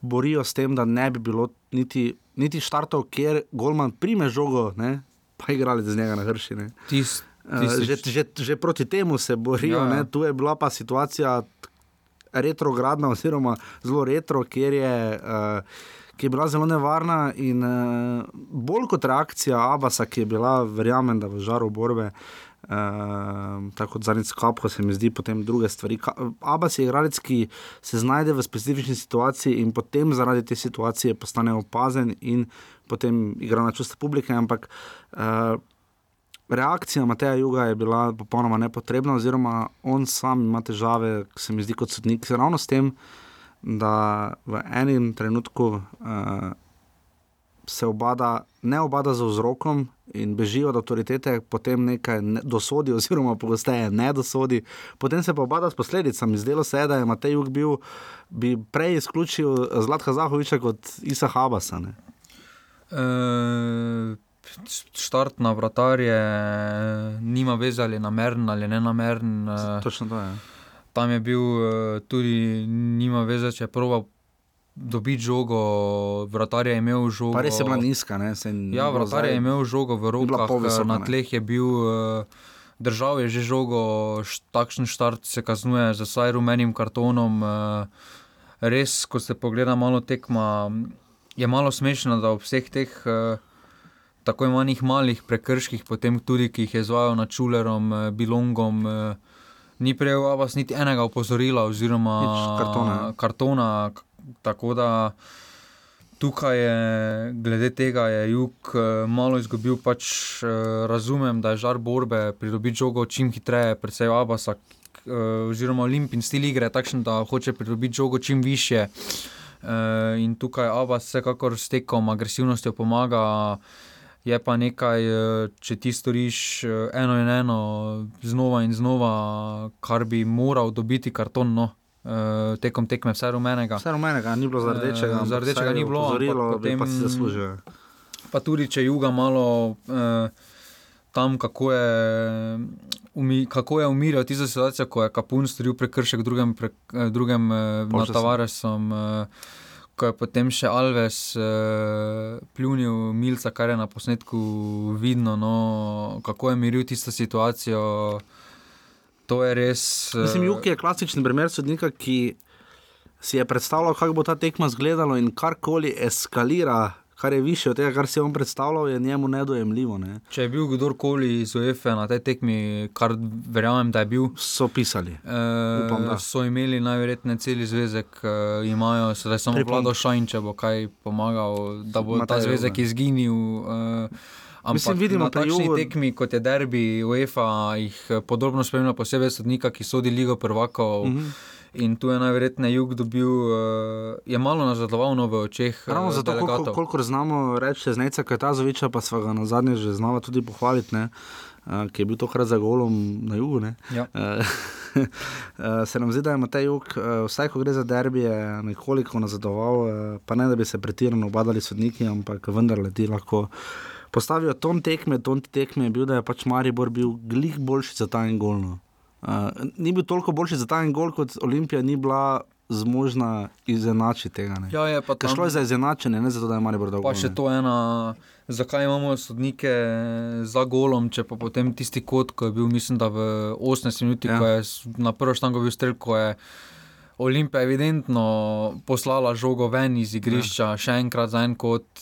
Speaker 13: borijo s tem, da ne bi bilo niti, niti štartov, kjer Golman prime žogo, ne, pa igrali z njega na hrši.
Speaker 14: Tis,
Speaker 13: uh, že, že, že proti temu se borijo. Ja, ja. Tu je bila pa situacija retrogradna, oziroma zelo retro, kjer je. Uh, Ki je bila zelo nevarna, in uh, bolj kot reakcija Abasa, ki je bila, verjamem, da v žaru borbe, uh, Uh, tako kot zadnjič skop, ko se mi zdi, potem druge stvari. Abbas je igralec, ki se znajde v specifični situaciji in potem zaradi te situacije postane opazen in potem igra na čustva publike. Ampak uh, reakcija Mateja Juga je bila popolnoma nepotrebna, oziroma on sam ima težave, se mi zdi kot sodnik, ravno s tem, da v enem trenutku. Uh, se obada, ne obada z vzrokom in bežijo od avtoritete, potem nekaj ne, dosodi, oziroma pogosteje ne dosodi, potem se pa obada s posledicami. Zdelo se je, da je Matej Juk bil, bi prej izključil Zlatka Zahoviča kot Isa Habasa. Ne?
Speaker 14: E, štartna vratar je, nima veze ali nameren ali ne nameren.
Speaker 13: Točno to je.
Speaker 14: Tam je bil tudi, nima veze, če je proval dobiti žogo, vratar je imel žogo.
Speaker 13: Pa res je bila nizka, ne?
Speaker 14: Ja, vratar je imel žogo v rokah,
Speaker 13: visoka,
Speaker 14: na tleh je bil. Držal je že žogo, takšen štart se kaznuje z vsaj rumenim kartonom. Res, ko se pogleda malo tekma, je malo smešno, da ob vseh teh tako imenih malih prekrških, potem tudi, ki jih je izvajal nad Čulerom, Bilongom, ni prejel Abbas niti enega opozorila oziroma
Speaker 13: kartona.
Speaker 14: kartona. Tako da tukaj je, glede tega, je jug malo izgubil. Pač razumem, da je žar borbe pridobiti žogo čim hitreje, predvsem Abasa, oziroma Olimpijin stil igre takšen, da hoče pridobiti žogo čim više. In tukaj Abbas vsekakor s tekom, agresivnostjo pomaga. Je pa nekaj, če ti storiš eno in eno, znova in znova, kar bi moral dobiti karton. No. Tekom tekme, vse rumenega.
Speaker 13: Vse rumenega, ni bilo za rdečega.
Speaker 14: Za rdečega ni bilo,
Speaker 13: zelo
Speaker 14: potem
Speaker 13: pa si zaslužijo.
Speaker 14: Pa tudi, če juga malo tam, kako je, umi, kako je umiril tisto situacijo, ko je Kapun storil prekršek drugem, pre, drugem nad Tavaresom. Ko je potem še Alves uh, pljunil Milca, kar je na posnetku vidno, no, kako je miril tisto situacijo. To je res. Uh,
Speaker 13: Mislim, Juk je klasični primer sodnika, ki si je predstavljal, kako bo ta tekma izgledala in karkoli eskalira. Kar je više od tega, kar si je on predstavljal, je njemu nedojemljivo. Ne?
Speaker 14: Če je bil kdorkoli iz UEFA na tej tekmi, kar verjamem, da je bil,
Speaker 13: so pisali.
Speaker 14: E, Upam, so imeli najverjetneje cel zvezek, e, imajo sedaj samo Vlado Šajn, če bo kaj pomagal, da bo ta zvezek izginil. E, Ampak
Speaker 13: Mislim, vidimo,
Speaker 14: na takšni jugo... tekmi, kot je derbi UEFA, jih podrobno spremlja posebej sodnika, ki sodi Ligo prvakov. Mm -hmm. In tu je najverjetneje jug dobil, uh, je malo nazadoval v očeh.
Speaker 13: Ravno zato, koliko, kolikor znamo reči, z Neca Kajtazoviča, pa smo ga na zadnje že znali tudi pohvaliti, ne, uh, ki je bil tokrat za golom na jugu.
Speaker 14: Ja.
Speaker 13: Se nam zdi, da ima ta jug, vsaj ko gre za derbije, nekoliko nazadoval, pa ne da bi se pretirano obadali sodniki, ampak vendarle ti lahko. Postavijo ton tekme, ton tekme je bil, da je pač Maribor bil glih boljši za ta en golno. Uh, ni bil toliko boljši za ta en gol, kot Olimpija ni bila zmožna izenačiti tega.
Speaker 14: Ja, je pa
Speaker 13: tam... šlo je za izenačenje, ne zato, da je Maribor dolgo.
Speaker 14: Pa še to ena, zakaj imamo sodnike za golom, če pa potem tisti kot, ko je bil, mislim, da v 18 minutah, ja. ko je na prvo štango bil strel, ko je. Olimpija je evidentno poslala žogo ven iz igrišča, ja. še enkrat za en kot,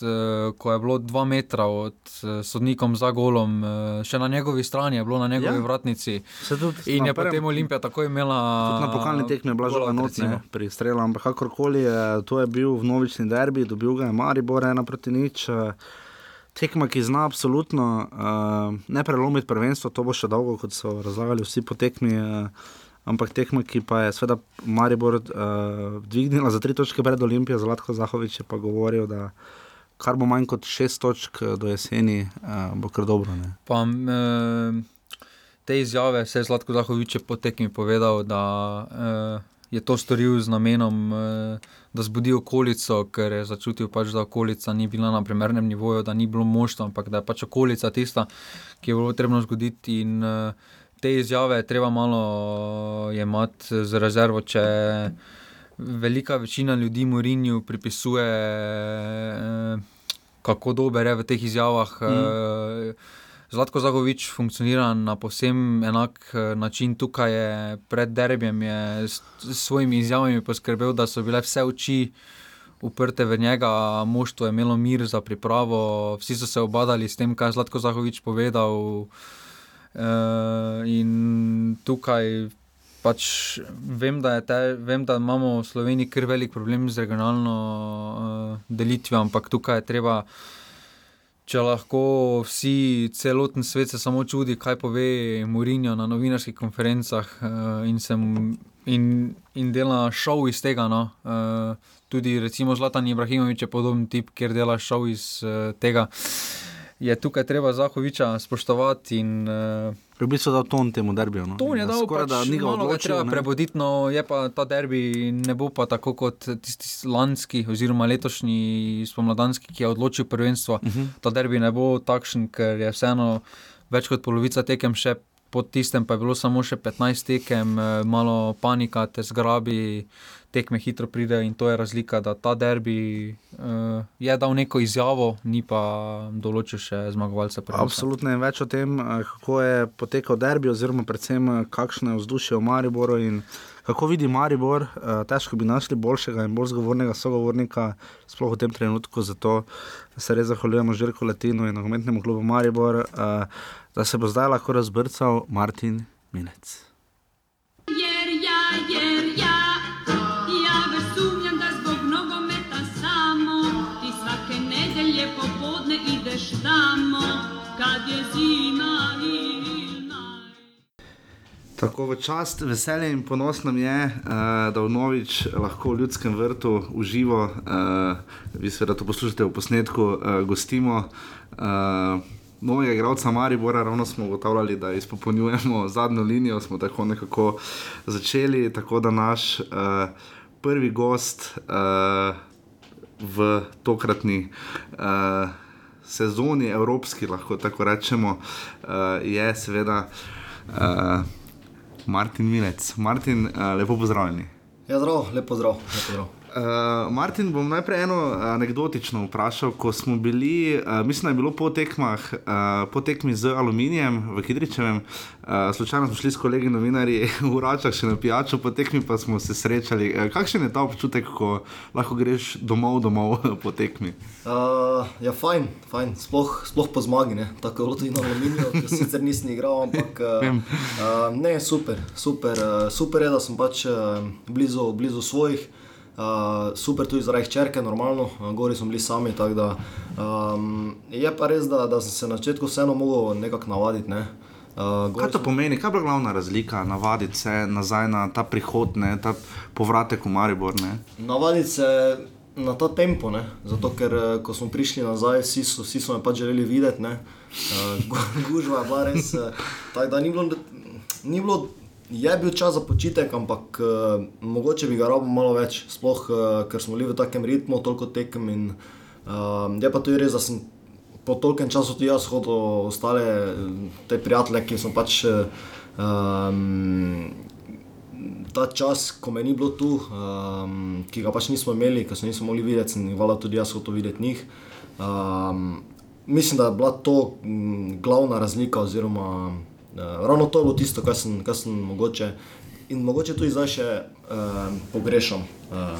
Speaker 14: ko je bilo dva metra od sodnikom za golom, še na njegovi strani je bilo na njegovi ja. vratnici.
Speaker 13: Tudi,
Speaker 14: in je potem Olimpija tako imela.
Speaker 13: Tudi na pokalni tekmi je bila žoga nocne pri strelu, ampak kakorkoli je, to je bil v novični derbi, dobil ga je Maribor ena proti nič. Tekma, ki zna absolutno uh, ne prelomiti prvenstvo, to bo še dolgo, kot so razlagali vsi po tekmi. Uh, ampak tekma, ki pa je seveda Maribor uh, dvignila za tri točke pred Olimpijo, Zlatko Zahovič je pa govoril, da kar bo manj kot šest točk do jeseni, uh, bo kar dobro.
Speaker 14: Pa, te izjave se je Zlatko Zahovič po tekmi povedal, da uh, je to storil z namenom, uh, da zbudi okolico, ker je začutil, pač, da okolica ni bila na primernem nivoju, da ni bilo možno, ampak da je pač okolica tista, ki je bilo potrebno zgoditi. In, uh, te izjave treba malo jemati z rezervo. Če velika večina ljudi Morinju pripisuje, kako dober je v teh izjavah. Mm. Zlatko Zahovič funkcionira na posebno enak način. Tukaj je pred derbijem je s svojimi izjavami poskrbel, da so bile vse oči uprte v njega, moštvo je imelo mir za pripravo, vsi so se obadali s tem, kaj je Zlatko Zahovič povedal. Uh, in tukaj pač vem, da, te, vem, da imamo v Sloveniji kar velik problem z regionalno uh, delitvijo, ampak tukaj je treba, če lahko vsi, celoten svet se samo čudi, kaj pove Murinjo na novinarskih konferencah uh, in se in, in dela šov iz tega. No. Uh, tudi recimo Zlatan Ibrahimovič je podoben tip, ker dela šov iz uh, tega. Je tukaj treba Zahoviča spoštovati. In, uh,
Speaker 13: v bistvu je dal ton temu derbiju. No?
Speaker 14: To je dal, pač, da ni ga odločil. Treba prebuditi, no je pa ta derbi ne bo pa tako kot tisti lanski oziroma letošnji spomladanski, ki je odločil prvenstvo. Uh mhm. -huh. Ta derbi ne bo takšen, ker je vseeno več kot polovica tekem še po tistem, pa je bilo samo še 15 tekem, eh, malo panika, te zgrabi tekme hitro pridejo in to je razlika, da ta derbi uh, je dal neko izjavo, ni pa določil še zmagovalce.
Speaker 13: Absolutno je več o tem, eh, kako je potekal derbi, oziroma predvsem kakšno je vzdušje v Mariboru in kako vidi Maribor. Uh, težko bi našli boljšega in bolj zgovornega sogovornika, sploh v tem trenutku. Zato se res zahvaljujemo Žirku Latinu in nogometnemu klubu Maribor, uh, da se bo zdaj lahko razbrcal Martin Minec. Tako v čast, veselje in ponos nam je, uh, da v Novič lahko v ljudskem vrtu uživo, uh, vi seveda to poslušate v posnetku, uh, gostimo. Uh, Novega igralca Maribora, ravno smo ugotavljali, da izpopolnjujemo zadnjo linijo, smo tako nekako začeli, tako da naš uh, prvi gost uh, v tokratni uh, sezoni, evropski, lahko tako rečemo, uh, je seveda. Uh, Martin Milec. Martin, uh, lepo pozdravljeni.
Speaker 7: Ja, zdrav, lepo zdrav. Lepo zdrav.
Speaker 13: Uh, Martin, bom najprej eno anekdotično vprašal. Ko smo bili, uh, mislim, da je bilo po tekmah, uh, po tekmi z aluminijem v Kidričevem, uh, slučajno smo šli s kolegi novinarji v Račah še na pijačo, po tekmi pa smo se srečali. Uh, kakšen je ta občutek, ko lahko greš domov, domov po tekmi?
Speaker 7: Uh, ja, fajn, fajn. Sploh, sploh po zmagi, ne? tako je tudi na aluminiju, sicer nisem igral, ampak uh, uh, ne, super, super, uh, super je, da sem pač uh, blizu, blizu svojih. Uh, super tudi zaradi črke, normalno, gori smo bili sami. Da, um, je pa res, da, da sem se na začetku vseeno mogel nekako navaditi. Ne.
Speaker 13: Uh, kaj to pomeni, kaj je glavna razlika, navaditi se nazaj na ta prihod, ne, ta povratek v Maribor? Ne?
Speaker 7: Navaditi se na ta tempo, ne. zato ker ko smo prišli nazaj, vsi so, vsi so me pač želeli videti. Uh, gužva je bila res, tako da ni bilo. Ni bilo Je bil čas za počitek, ampak uh, mogoče bi ga rabo malo več, sploh uh, ker smo bili v takem ritmu, toliko tekem. In, uh, je pa tudi res, da sem po tolkem času tudi jaz hodil ostale te prijatelje, ki so pač. Um, Ta čas, ko me ni bilo tu, um, ki ga pač nismo imeli, ki smo nismo mogli videti, in hvala tudi jaz, hočem videti njih. Um, mislim, da je bila to m, glavna razlika, oziroma Uh, ravno to je bilo tisto, kar sem, kar sem mogoče in mogoče tudi zdaj še uh, pogrešam, uh,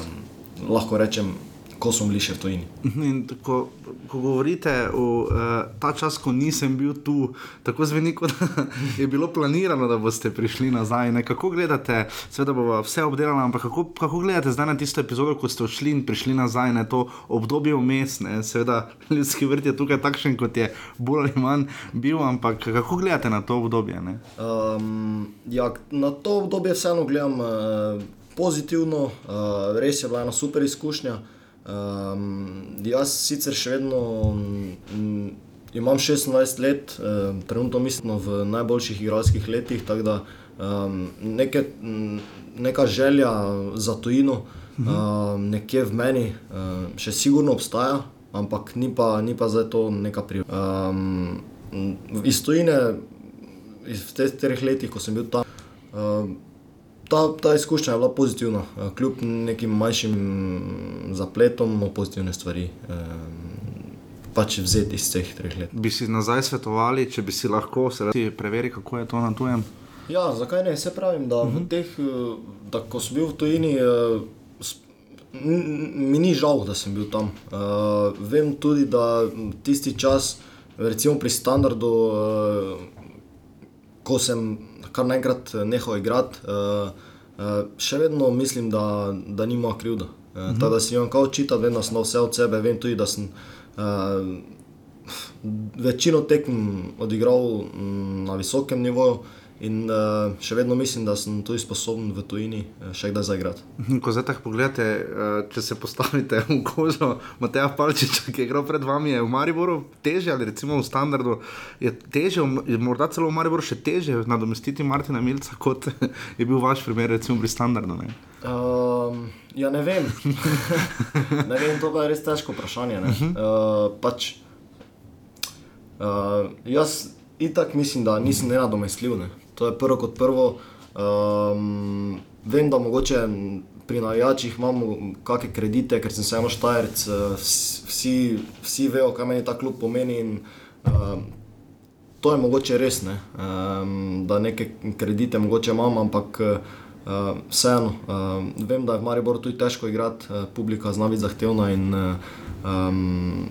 Speaker 7: lahko rečem, ko smo bili še v tujini.
Speaker 13: In ko, ko govorite o uh, ta čas, ko nisem bil tu, tako zveni, kot je bilo planirano, da boste prišli nazaj. Ne? Kako gledate, seveda bo vse obdelano, ampak kako, kako gledate zdaj na tisto epizodo, ko ste odšli in prišli nazaj, na to obdobje vmes, seveda ljudski vrt je tukaj takšen, kot je bolj ali manj bil, ampak kako gledate na to obdobje?
Speaker 7: Um, ja, na to obdobje vseeno gledam. Uh, Pozitivno, uh, res je bila ena super izkušnja. Uh, Um, jaz sicer še vedno um, imam 26 let, um, trenutno mislim v najboljših igralskih letih, tako da um, neke, um, neka želja za tujino um, nekje v meni um, še sigurno obstaja, ampak ni pa, ni pa zdaj to neka prijetna. Um, iz tujine, iz teh treh letih, ko sem bil tam. Um, ta, ta izkušnja je bila pozitivna, eh, kljub nekim manjšim zapletom, no pozitivne stvari. Eh, pač vzeti iz teh treh let.
Speaker 13: Bi si nazaj svetovali, če bi si lahko preverili, kako je to na tujem?
Speaker 7: Ja, zakaj ne? Se pravim, da, uh mhm. -huh. teh, eh, da ko sem bil v tujini, mi ni žal, da sem bil tam. Vem tudi, da tisti čas, recimo pri standardu, ko sem kar naenkrat eh, nehal igrati, uh, uh, še vedno mislim, da, da ni moja krivda. Uh, uh -huh. Tako da si imam kao čitati, vedno sem vse od sebe, vem tudi, da sem uh, večino tekem odigral m, mm, na visokem nivoju In uh, še vedno mislim, da sem tudi sposoben v tujini uh, še kdaj zaigrati.
Speaker 13: Mhm, ko zdaj tako pogledate, uh, če se postavite v kožo Mateja Palčiča, ki je igral pred vami, je v Mariboru teže ali recimo v standardu, je teže, morda celo v Mariboru še teže nadomestiti Martina Milca, kot je bil vaš primer recimo pri standardu. Ne?
Speaker 7: Uh, ja, ne vem. ne vem, to je res težko vprašanje. Uh, pač, uh, jaz itak mislim, da nisem nenadomestljiv. Ne? To je prvo kot prvo. Um, vem, da mogoče pri navijačih imamo kakšne kredite, ker sem samo štajerc, eh, vsi, vsi vejo, kaj meni ta klub pomeni. In, um, to je mogoče res, ne? um, da neke kredite mogoče imam, ampak uh, vseeno. Um, vem, da je v Mariboru tudi težko igrati, uh, publika zna biti zahtevna. In, um,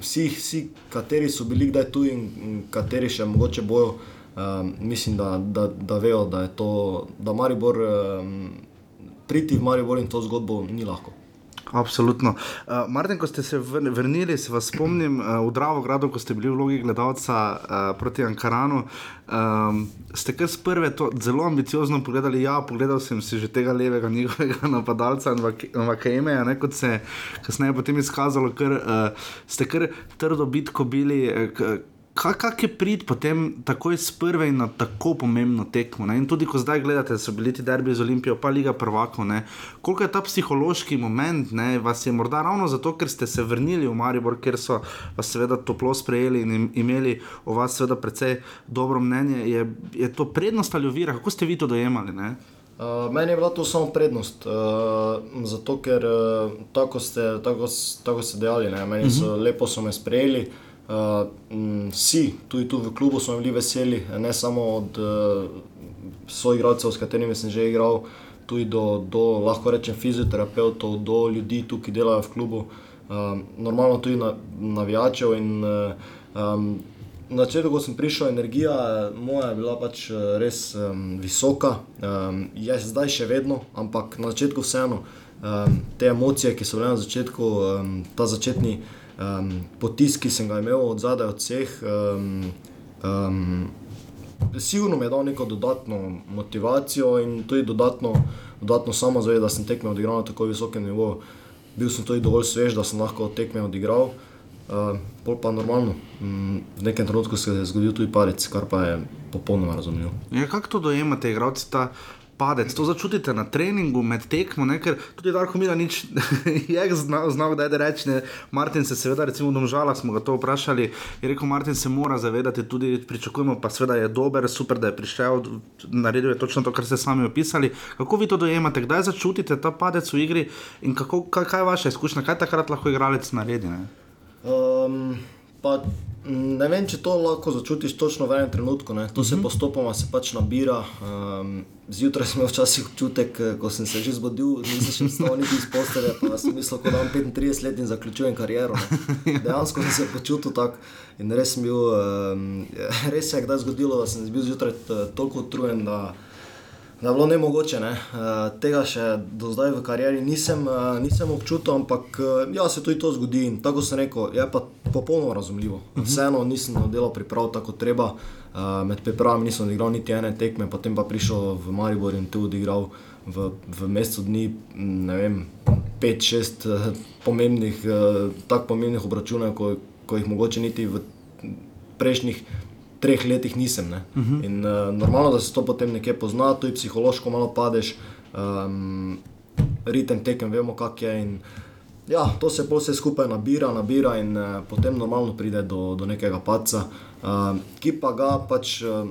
Speaker 7: Vsi, vsi, kateri so bili kdaj tu in kateri še mogoče bojo, Um, mislim, da, da, da vejo, da je to, da Maribor, um, priti v Maribor in to zgodbo ni lahko.
Speaker 13: Absolutno. Uh, Martin, ko ste se vrnili, se vas spomnim uh, v Dravogradu, ko ste bili v vlogi gledalca uh, proti Ankaranu. Um, ste kar z prve to zelo ambiciozno pogledali. Ja, pogledal sem si že tega levega njihovega napadalca, Vakajmeja, kot se je kasneje potem izkazalo, ker uh, ste kar trdo bitko bili. Uh, Kaj je prid potem takoj s prve in na tako pomembno tekmo? Ne? In tudi, ko zdaj gledate, da so bili ti derbi z Olimpijo, pa Liga prvakov, koliko je ta psihološki moment, ne? vas je morda ravno zato, ker ste se vrnili v Maribor, ker so vas seveda toplo sprejeli in imeli o vas seveda precej dobro mnenje. Je, je to prednost ali ovira? Kako ste vi to dojemali?
Speaker 7: Uh, meni je bila to samo prednost, uh, zato ker uh, tako, ste, tako, tako ste dejali, ne? meni so uh mhm. -huh. lepo so me sprejeli. Vsi, uh, tudi tu v klubu, smo bili veseli, ne samo od svojih igralcev, s katerimi sem že igral, tudi do, do lahko rečem, fizioterapeutov, do ljudi, tu, ki delajo v klubu, uh, normalno tudi na, navijačev. In, um, na začetku, ko sem prišel, energija moja je bila pač res um, visoka, um, je zdaj še vedno, ampak na začetku vseeno um, te emocije, ki so bile na začetku, um, ta začetni um, potisk, ki sem ga imel od zadaj, od vseh, um, um, sigurno mi je dal neko dodatno motivacijo in tudi dodatno, dodatno samozavest, da sem tekme odigral na tako visokem nivoju. Bil sem tudi dovolj svež, da sem lahko tekme odigral. Uh, pol pa normalno, um, v nekem trenutku se je zgodil tudi parec, kar pa je popolnoma razumljivo.
Speaker 13: Ja, kako to dojemate, igralci? Padec. To začutite na treningu, med tekmo, ne? ker tudi Darko Mila nič je znal, znal da je reči. Ne? Martin se seveda, recimo v Domžalah smo ga to vprašali, je rekel, Martin se mora zavedati, tudi pričakujemo, pa seveda je dober, super, da je prišel, naredil je točno to, kar ste sami opisali. Kako vi to dojemate, kdaj začutite ta padec v igri in kako, kaj, kaj je vaša izkušnja, kaj takrat lahko igralec naredi?
Speaker 7: Um, pa Ne vem, če to lahko začutiš točno v enem trenutku. Ne. To se uh mhm. -huh. postopoma se pač nabira. Um, zjutraj sem imel včasih občutek, eh, ko sem se že zbudil, nisem še vstal niti iz postelje, pa sem mislil, da imam 35 let in zaključujem kariero. Ne. Dejansko sem se počutil tako in res, bil, um, res se je kdaj zgodilo, da sem bil zjutraj eh, toliko utrujen. Da, da je bilo ne mogoče. Ne? Uh, tega še do zdaj v karieri nisem, uh, nisem občutil, ampak uh, ja, se tudi to zgodi. In tako sem rekel, je pa popolnoma razumljivo. Mhm. Vseeno nisem delal priprav tako treba. Med pripravami nisem odigral niti ene tekme, potem pa prišel v Maribor in tu odigral v, v mesecu dni, ne vem, pet, šest pomembnih, tako pomembnih obračunov, ko, ko jih mogoče niti v prejšnjih treh letih nisem. Uh mhm. -huh. In uh, normalno, da se to potem nekje pozna, tudi psihološko malo padeš, um, ritem tekem, vemo, kak je. In, ja, to se vse skupaj nabira, nabira in uh, potem normalno pride do, do nekega paca, uh, ki pa ga pač. Uh,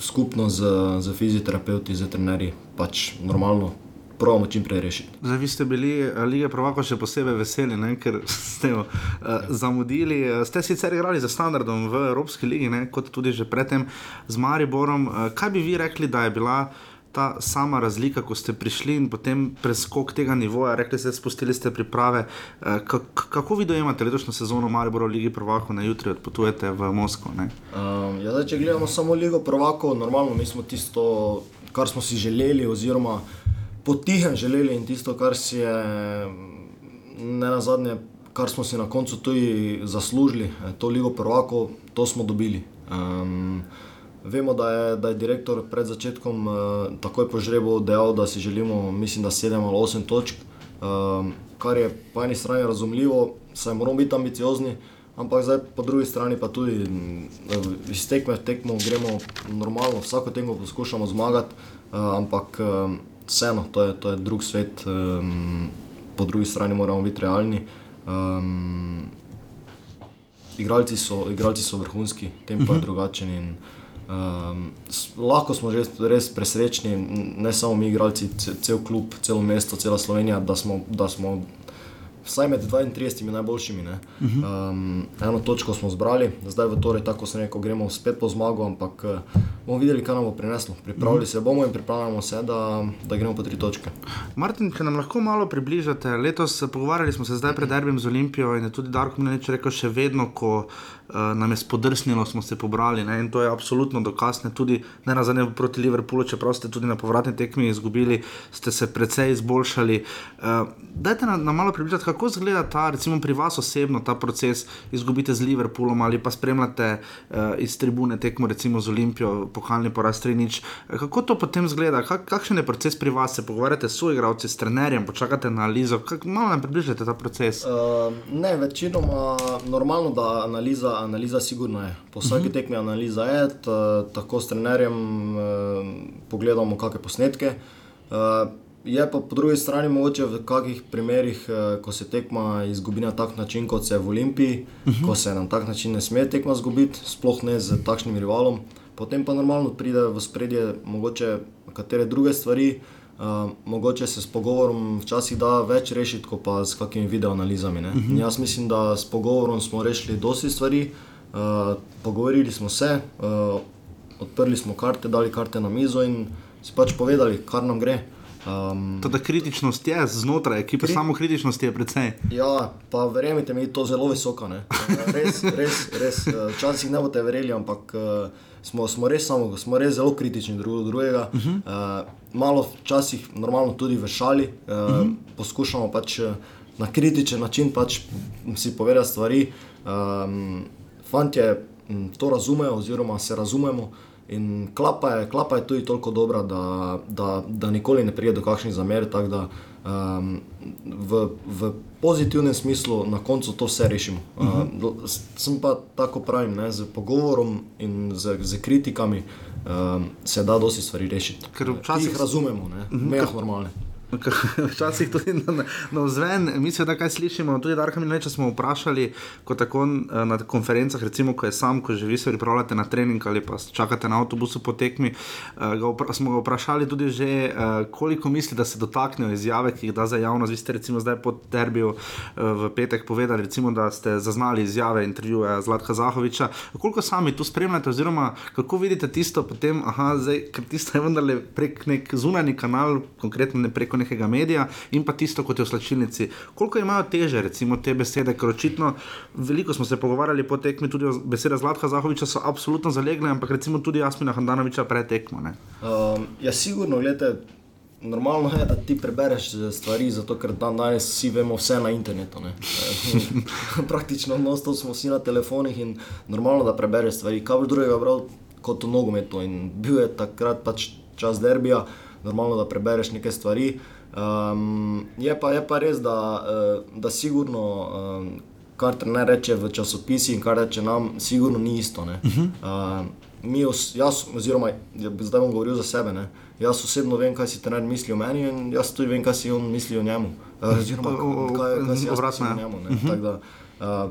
Speaker 7: Skupno z, z fizioterapeuti, z trenerji, pač normalno pravimo čim prej rešiti.
Speaker 13: Zdaj, vi ste bili eh, lige Provako še posebej veseli, ne? ker ste jo uh, zamudili. Eh, ste sicer igrali za standardom v Evropski ligi, ne? kot tudi že predtem z Mariborom. Uh, kaj bi vi rekli, da je bila? Ta sama razlika, ko ste prišli in potem preskok tega nivoja, rekli ste, spustili ste priprave. Kako vi dojemate letošnjo sezono Maribora v Ligi Prvako, na jutri odpotujete v Moskvo?
Speaker 7: Um, ja, zdaj, če gledamo samo Ligo Prvako, normalno mi smo tisto, kar smo si želeli, oziroma potihem želeli in tisto, kar si je ne na zadnje, kar smo si na koncu tudi zaslužili, to ligo prvako, to smo dobili. Um, Vemo, da je, da je direktor pred začetkom uh, takoj po žrebu dejal, da si želimo, mislim, da 7 ali 8 točk, uh, kar je po eni strani razumljivo, saj moramo biti ambiciozni, ampak zdaj po drugi strani pa tudi uh, iz tekme v tekmo gremo normalno, vsako tekmo poskušamo zmagati, uh, ampak uh, vseeno, to je, to je drug svet, um, po drugi strani moramo biti realni. Um, igralci, so, igralci so vrhunski, tempo je uh mhm. -huh. drugačen. In, um, lahko smo res, res presrečni, ne samo mi, igralci, cel klub, celo mesto, cela Slovenija, da smo, da smo vsaj med 32 najboljšimi. Um, eno točko smo zbrali, zdaj v torej, tako se neko gremo spet po zmagu, ampak uh, bomo videli, kaj nam bo prineslo. Pripravili se bomo in pripravljamo se, da, da gremo po tri točke.
Speaker 13: Martin, če nam lahko malo približate, letos pogovarjali smo se zdaj pred Derbim z Olimpijo in je tudi Darko Mlinč rekel, še vedno, ko uh, nam je spodrsnilo, smo se pobrali ne? in to je absolutno dokaz, ne tudi ne na zadnje proti Liverpoolu, čeprav ste tudi na povratni tekmi izgubili, ste se precej izboljšali. Uh, dajte nam na malo približati, kako izgleda ta, recimo pri vas osebno, ta proces izgubite z Liverpoolom ali pa spremljate uh, iz tribune tekmo, recimo z Olimpijo, pohalni poraz Trinič. Kako to potem izgleda, Kak, kakšen je proces pri vas, se pogovarjate s soigravci, s trenerjem, počakate na analizo, kako malo nam približate ta proces?
Speaker 7: Uh, ne, večinoma normalno, da analiza analiza sigurno je. Po vsaki uh mhm. -huh. tekmi analiza je, tako s trenerjem uh, pogledamo kakšne posnetke. Uh, je pa po drugi strani mogoče v kakih primerih, uh, ko se tekma izgubi na tak način, kot se je v Olimpiji, uh mhm. -huh. ko se na tak način ne sme tekma izgubiti, sploh ne z takšnim rivalom. Potem pa normalno pride v spredje mogoče katere druge stvari. Uh, mogoče se s pogovorom včasih da več rešiti, kot pa s kakimi videoanalizami. Uh mhm. -huh. Jaz mislim, da s pogovorom smo rešili dosti stvari, uh, pogovorili smo se, uh, odprli smo karte, dali karte na mizo in si pač povedali, kar nam gre.
Speaker 13: Um, Ta kritičnost je znotraj ekipe, kri... samo kritičnost je precej.
Speaker 7: Ja, pa verjemite mi, to je zelo visoko. Res, res, res. Včasih ne boste verjeli, ampak. Uh, smo, smo, res samo, smo res zelo kritični drug do drugega. Uh -huh. uh, malo včasih, normalno tudi v šali, uh, uh -huh. poskušamo pač eh, na kritičen način pač si povedati stvari. Um, Fantje to razumejo, oziroma se razumemo. In klapa je, klapa je tudi toliko dobra, da, da, da nikoli ne pride do kakšnih zamer. Um, v, v pozitivnem smislu na koncu to vse rešimo. Uh -huh. uh, sem pa tako pravim, ne, z pogovorom in z, z kritikami um, se da dosti stvari rešiti.
Speaker 13: Ker včasih
Speaker 7: razumemo, ne, uh -huh. mejah normalne.
Speaker 13: Včasih tudi na, vzven, mi se da kaj slišimo. Tudi Darka Milneče smo vprašali, ko tako eh, na konferencah, recimo, ko je sam, ko že vi se pripravljate na trening ali pa čakate na avtobusu po tekmi. Uh, ga smo ga vprašali tudi že, uh, koliko misli, da se dotaknejo izjave, ki jih da za javnost. Vi ste recimo zdaj po derbiju v petek povedali, recimo, da ste zaznali izjave intervjuja Zlatka Zahoviča. Koliko sami tu spremljate, oziroma kako vidite tisto potem, aha, zdaj, ker tisto je vendarle prek nek zunani kanal, konkretno ne preko nekega medija in pa tisto, kot je v slačilnici. Koliko imajo teže, recimo, te besede, ker očitno veliko smo se pogovarjali po tekmi, tudi besede Zlatka Zahoviča so absolutno zalegle, ampak recimo tudi Jasmina Handanoviča pred tekmo.
Speaker 7: Um, ja, sigurno, gledajte. Normalno je, da ti prebereš stvari, zato ker dan danes vsi vemo vse na internetu. Praktično nosto smo vsi na telefonih in normalno, da prebereš stvari. Kaj boš drugega bral kot v nogometu in bil je takrat pač čas derbija normalno, da prebereš nekaj stvari. Um, je, pa, je pa res, da, uh, da sigurno, um, kar ne reče v časopisih in kar reče nam, sigurno ni isto. Uh -huh. uh, mi, os, jaz, oziroma zdaj bom govoril za sebe. Ne? Jaz osebno vem, kaj si trener misli o meni, in jaz tudi vem, kaj si on misli o njemu. Uh, oziroma, kaj, kaj si jaz mislim o njemu. Uh -huh. da, uh,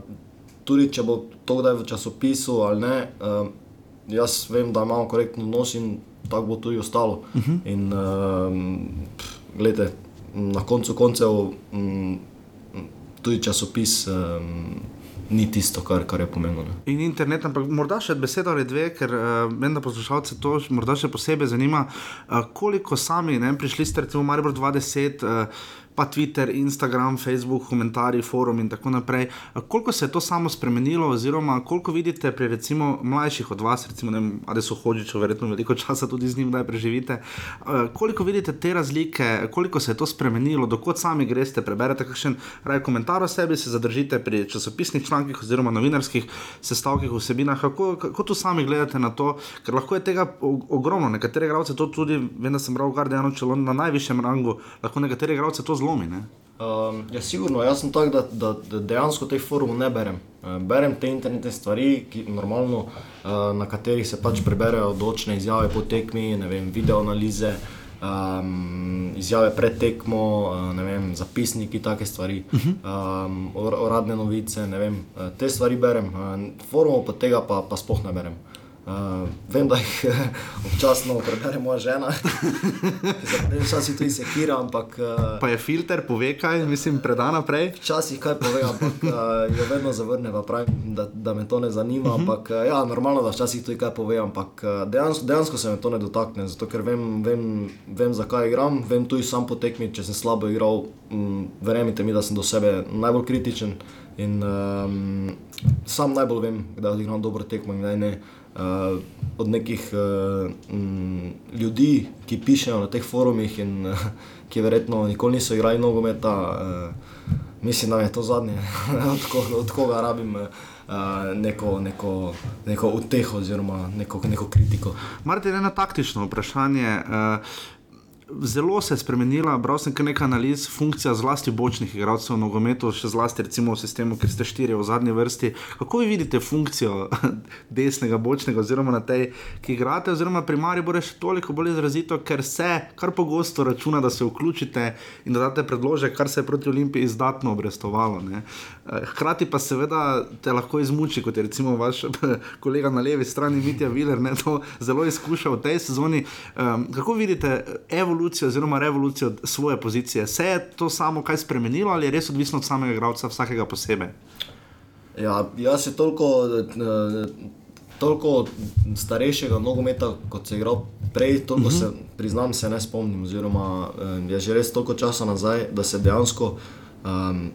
Speaker 7: tudi če bo to kdaj v časopisu ali ne, uh, jaz vem, da imamo korektno nos in tako bo tudi ostalo. Uh. -huh. In uh, gledajte, na koncu koncev um, tudi časopis. Um, Ni tisto, kar, kar je pomembno. Ne.
Speaker 13: In internet, ampak morda še besedo ali dve, ker uh, vem, da poslušalce to morda še posebej zanima, uh, koliko sami, ne, prišli ste recimo v Maribor 20, uh, pa Twitter, Instagram, Facebook, komentarji, forum in tako naprej. Koliko se je to samo spremenilo, oziroma koliko vidite pri recimo mlajših od vas, recimo, ne vem, ali so hodiči, verjetno veliko časa tudi z njim, da preživite. Koliko vidite te razlike, koliko se je to spremenilo, dokot sami greste, preberete kakšen raj komentar o sebi, se zadržite pri časopisnih člankih oziroma novinarskih sestavkih vsebinah. Kako, kako tu sami gledate na to, ker lahko je tega ogromno. Nekatere gradce to tudi, vem, da sem bral Guardianu, če na najvišjem rangu, lahko nekatere gradce to zlomi. Ne?
Speaker 7: Um, ja, sigurno, jaz sem tak, da, da, da dejansko teh forumov ne berem. Uh, berem te internetne stvari, ki, normalno, uh, na katerih se pač preberejo odločne izjave po tekmi, vem, video analize, um, izjave pred tekmo, uh, vem, zapisniki, take stvari, um, uradne novice. Vem, uh, te stvari berem, uh, forumov pa tega pa, pa sploh ne berem. Uh, vem, da jih občasno prebere moja žena, zdaj včasih tudi sekira. Ampak, uh,
Speaker 13: pa je filter, pove kaj, mislim, preda naprej.
Speaker 7: Včasih kaj pove, ampak uh, jo vedno zavrne, pravim, da, da me to ne zanima. Uh mhm. -huh. Ampak uh, ja, normalno, da včasih tudi kaj pove, ampak uh, dejansko, dejansko se me to ne dotakne, zato ker vem, vem, vem zakaj igram, vem tudi sam potekmi, če sem slabo igral. Um, verjemite mi, da sem do sebe najbolj kritičen in um, sam najbolj vem, kdaj odigram dobro tekmo in kdaj ne uh, od nekih uh, m, ljudi, ki pišejo na teh forumih in uh, ki verjetno nikoli niso igrali nogometa. Uh, mislim, da je to zadnje, od, ko, od koga rabim. Uh, neko, neko, neko uteho, oziroma neko, neko kritiko.
Speaker 13: Martin, eno taktično vprašanje. Uh, zelo se je spremenila, bral sem nekaj analiz, funkcija zlasti bočnih igralcev v nogometu, še zlasti recimo v sistemu, ker ste štiri v zadnji vrsti. Kako vi vidite funkcijo desnega bočnega, oziroma na tej, ki igrate, oziroma pri Mari bo še toliko bolj izrazito, ker se kar pogosto računa, da se vključite in da date predlože, kar se je proti Olimpiji izdatno obrestovalo. Ne. Eh, hkrati pa seveda te lahko izmuči, kot je recimo vaš kolega na levi strani, Mitja Viler, ne to zelo izkušal v tej sezoni. Um, kako vidite evolucijo? oziroma revolucijo svoje pozicije. Se je to samo kaj spremenilo ali je res odvisno od samega igralca, vsakega posebej?
Speaker 7: Ja, jaz se toliko, eh, toliko starejšega nogometa, kot se je igral prej, toliko uh -huh. se, priznam, se ne spomnim. Oziroma, eh, je že res toliko časa nazaj, da se dejansko. Um,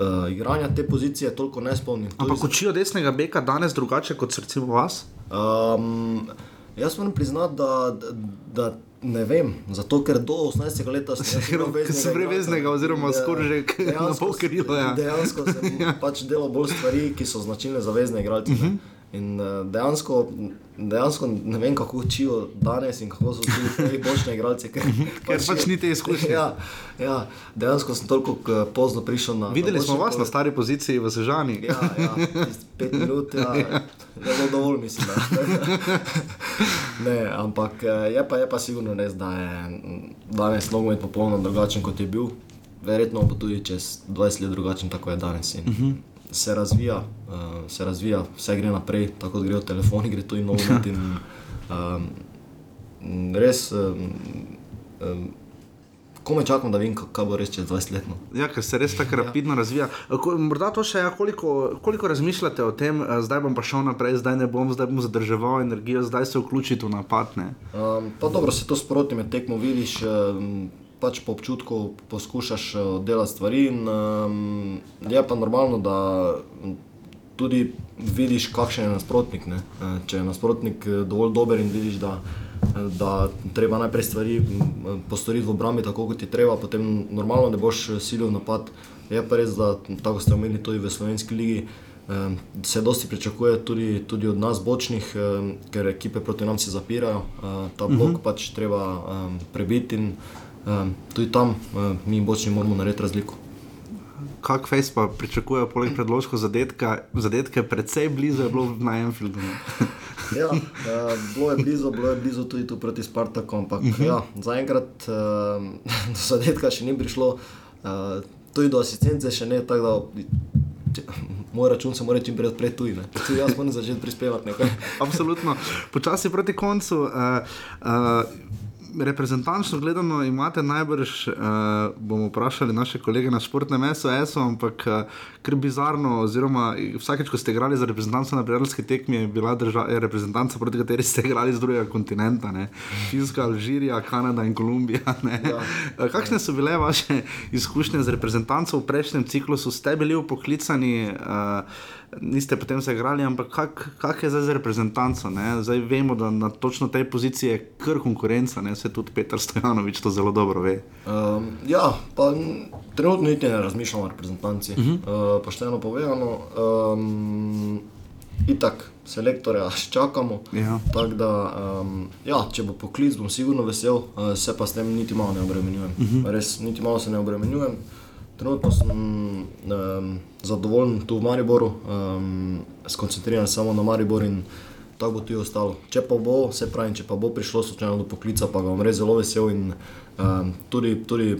Speaker 7: Uh, igranja te pozicije toliko ne spomnim.
Speaker 13: Ampak učijo desnega beka danes drugače kot recimo vas?
Speaker 7: Um, jaz moram priznati, da, da, da Ne vem, zato ker do 18 let sem
Speaker 13: imel veznega, oziroma skoraj že na pol krila. Ja.
Speaker 7: Dejansko sem ja. pač delal bolj stvari, ki so značilne za vezne igralce. Uh mhm. -huh. In uh, dejansko, dejansko ne vem, kako učijo danes in kako so ti boljši igralci. Ker,
Speaker 13: ker pač, pač ni te izkušnje.
Speaker 7: Ja, ja, dejansko sem toliko pozno prišel na.
Speaker 13: Videli na smo vas na stari poziciji v Sežani.
Speaker 7: Ja, ja, pet minut, ja, ne bo dovolj, mislim. ne, ampak eh, je pa, je pa sigurno res, da je danes nogomet popolnoma drugačen kot je bil. Verjetno bo tudi čez 20 let drugačen, tako je danes. In, uh mhm. -huh se razvija, uh, se razvija, vse gre naprej, tako da grejo telefoni, gre to in novo. Um, res, um, um, kome čakam, da vem, kaj bo res čez 20 let. No.
Speaker 13: Ja, ker se res tako ja. rapidno razvija. Morda to še, ja, koliko, koliko razmišljate o tem, zdaj bom pa šel naprej, zdaj ne bom, zdaj bom zadrževal energijo, zdaj se vključiti v napad.
Speaker 7: Um, pa dobro, se to sproti med tekmo vidiš. Um, pač po občutku poskušaš eh, delati stvari. In, um, je pa normalno, da tudi vidiš, kakšen je nasprotnik. Ne? Eh, če je nasprotnik eh, dovolj dober in vidiš, da, da treba najprej stvari postoriti v obrambi, tako kot je treba, potem normalno ne boš silil napad. Je pa res, da tako ste omenili tudi v Slovenski ligi. Se dosti pričakuje tudi, tudi od nas, bočnih, ker ekipe proti nam se zapirajo, ta blok uh mhm. -huh. pač treba prebiti. In, tudi tam mi bočni moramo narediti razliko.
Speaker 13: Kak fejs pa pričakuje, poleg predložka zadetka, zadetke, predvsej blizu je bilo na Enfieldu.
Speaker 7: ja, uh, bilo je blizu, bilo je blizu tudi tu proti Spartaku, ampak uh mhm. -huh. ja, zaenkrat uh, do zadetka še ni prišlo, uh, tudi do asistence še ne, tako da če, moj račun se mora čim prej odpreti tudi. Tudi jaz moram začeti prispevati nekaj.
Speaker 13: Absolutno. Počasi proti koncu. Uh, uh, reprezentančno gledano imate najbrž, uh, bomo vprašali naše kolege na športnem SOS-u, ampak uh, kar bizarno, oziroma vsakeč, ko ste igrali za reprezentanco na prijateljski tekmi, je bila država, je reprezentanca, proti kateri ste igrali z drugega kontinenta, Finska, Alžirija, Kanada in Kolumbija. Ja. Kakšne so bile vaše izkušnje z reprezentanco v prejšnjem ciklusu? Ste bili upoklicani? Uh, niste potem se igrali, ampak kak, kak je zdaj za reprezentanco? Ne? Zdaj vemo, da na točno tej poziciji je kar konkurenca, ne? se tudi Petr Stojanovič to zelo dobro ve.
Speaker 7: Um, ja, pa trenutno niti ne razmišljamo o reprezentanci. Uh -huh. uh, pošteno povedano, um, itak. Selektorja čakamo. Ja. Da, um, ja, če bo poklic, bom sigurno vesel, uh, se pa s tem niti malo ne obremenjujem. Uh -huh. Res, niti malo se ne obremenjujem. Trenutno sem um, zadovoljen tu v Mariboru, um, skoncentriran samo na Maribor in tako bo tudi ostalo. Če pa bo, se pravi, če pa bo prišlo slučajno do poklica, pa ga bom res zelo vesel. In, um, tudi, tudi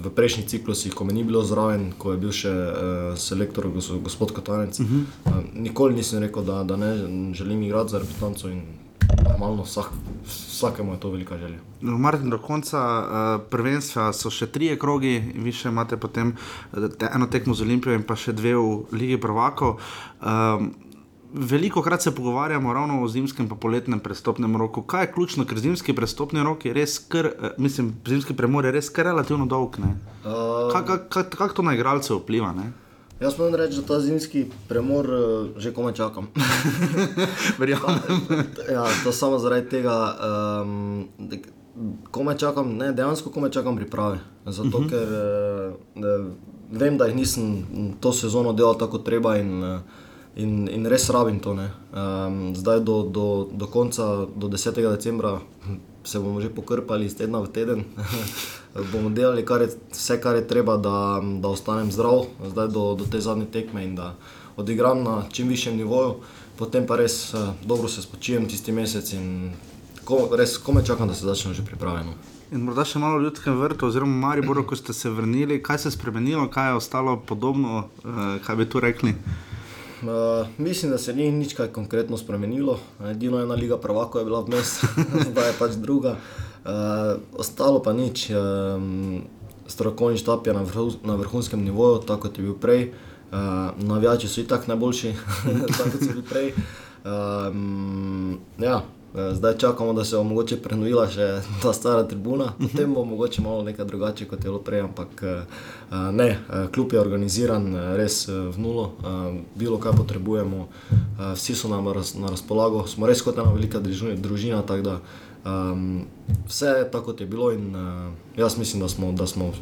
Speaker 7: v prejšnjih ciklusih, ko me ni bilo zraven, ko je bil še uh, selektor gospod Katanec, uh -huh. um, nikoli nisem rekel, da, da ne želim igrati za reprezentanco normalno, vsak, vsakemu je to velika želja.
Speaker 13: No, Martin, do konca uh, prvenstva so še tri krogi, vi še imate potem eh, te, eno tekmo z Olimpijo in pa še dve v Ligi Prvako. Um, Veliko krat se pogovarjamo ravno o zimskem in poletnem prestopnem roku. Kaj je ključno, ker zimski prestopni rok je res, kar, mislim, zimski premor je res relativno dolg. Uh, Kako kak, kak to na igralce vpliva? Ne?
Speaker 7: Jaz moram reči, da ta zimski premor uh, že komaj čakam.
Speaker 13: Verjamem.
Speaker 7: ja, to samo zaradi tega, um, komaj čakam, ne, dejansko komaj čakam priprave. Zato, uh mhm. -huh. ker uh, vem, da jih nisem to sezono delal tako treba in, uh, in, in res rabim to. Um, zdaj do, do, do konca, do 10. decembra, se bomo že pokrpali iz tedna v teden. bomo delali kar je, vse, kar je treba, da, da ostanem zdrav, zdaj do, do te zadnje tekme in da odigram na čim višjem nivoju, potem pa res uh, dobro se spočijem tisti mesec in ko, res kome čakam, da se začnem že pripravljeno.
Speaker 13: In morda še malo v ljudskem vrtu, oziroma Mariboru, ko ste se vrnili, kaj se je spremenilo, kaj je ostalo podobno, uh, kaj bi tu rekli?
Speaker 7: Uh, mislim, da se ni nič kaj konkretno spremenilo. Edino ena liga prvaka je bila vmes, zdaj je pač druga. Uh, ostalo pa nič. Um, strokovni štab je na, vrhu, na vrhunskem nivoju, tako kot je bil prej. Uh, navijači so itak najboljši, tako kot so bili prej. Um, ja, Eh, zdaj čakamo, da se bo mogoče prenovila še ta stara tribuna, potem bo mogoče malo nekaj drugače kot je bilo prej, ampak eh, eh, ne, kljub je organiziran res v nulo, bilo kaj potrebujemo, vsi so nam na razpolago, smo res kot ena velika družina, da um, vse je tako, kot je bilo in uh, jaz mislim, da smo, da smo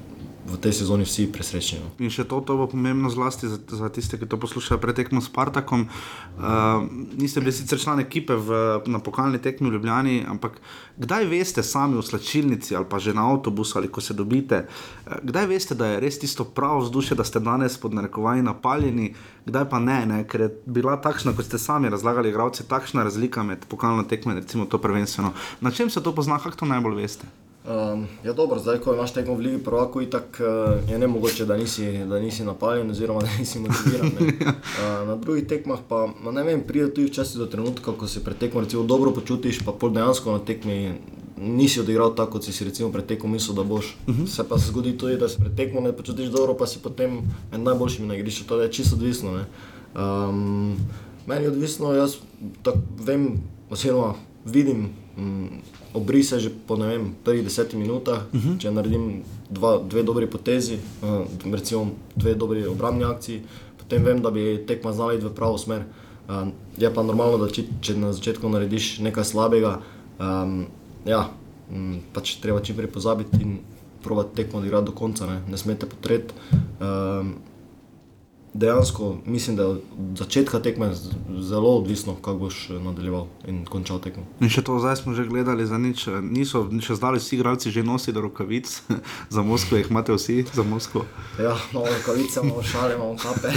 Speaker 7: v tej sezoni vsi presrečni. No.
Speaker 13: In še to, to bo pomembno zlasti za, za tiste, ki to poslušajo pred tekmo s Spartakom. Uh, niste bili sicer član ekipe v, na pokalni tekmi v Ljubljani, ampak kdaj veste sami v slačilnici ali pa že na avtobusu ali ko se dobite, uh, kdaj veste, da je res tisto pravo vzdušje, da ste danes pod narekovanji napaljeni, kdaj pa ne, ne? ker je bila takšna, kot ste sami razlagali, igravci, takšna razlika med pokalno tekmo in recimo to prvenstveno. Na čem se to pozna, kako to najbolj veste?
Speaker 7: Um, ja, dobro, zdaj, ko imaš tekmo v Ligi Prvaka, uh, je ne mogoče, da nisi, da nisi napaljen, oziroma da nisi motiviran. Uh, na drugih tekmah pa ne vem, pride tudi včasih do trenutka, ko se pred tekmo dobro počutiš, pa pol dejansko na tekmi nisi odigral tako, kot si si recimo pred tekmo mislil, da boš. Uh mhm. -huh. Se pa zgodi tudi, da se pred tekmo ne počutiš dobro, pa si potem med najboljšimi na igrišču. To je čisto odvisno. Um, meni je odvisno, jaz tak, vem, oziroma vidim. Um, obrise že po vem, prvih desetih minutah, uh mhm. -huh. če naredim dva, dve dobri potezi, uh, recimo dve dobri obrambni akciji, potem vem, da bi tekma znala iti v pravo smer. Uh, je pa normalno, da če, če na začetku narediš nekaj slabega, um, ja, um, pač treba čim prej pozabiti in provat tekmo odigrati do konca, ne, ne smete potreti. Um, dejansko mislim, da je od začetka tekme zelo odvisno, kako boš eh, nadaljeval in končal tekmo.
Speaker 13: In še to zdaj smo že gledali za nič. Niso še zdali vsi igralci že nosili rokavic za Moskvo, jih imate vsi za Moskvo.
Speaker 7: Ja, imamo rokavice, imamo šale, imamo kape,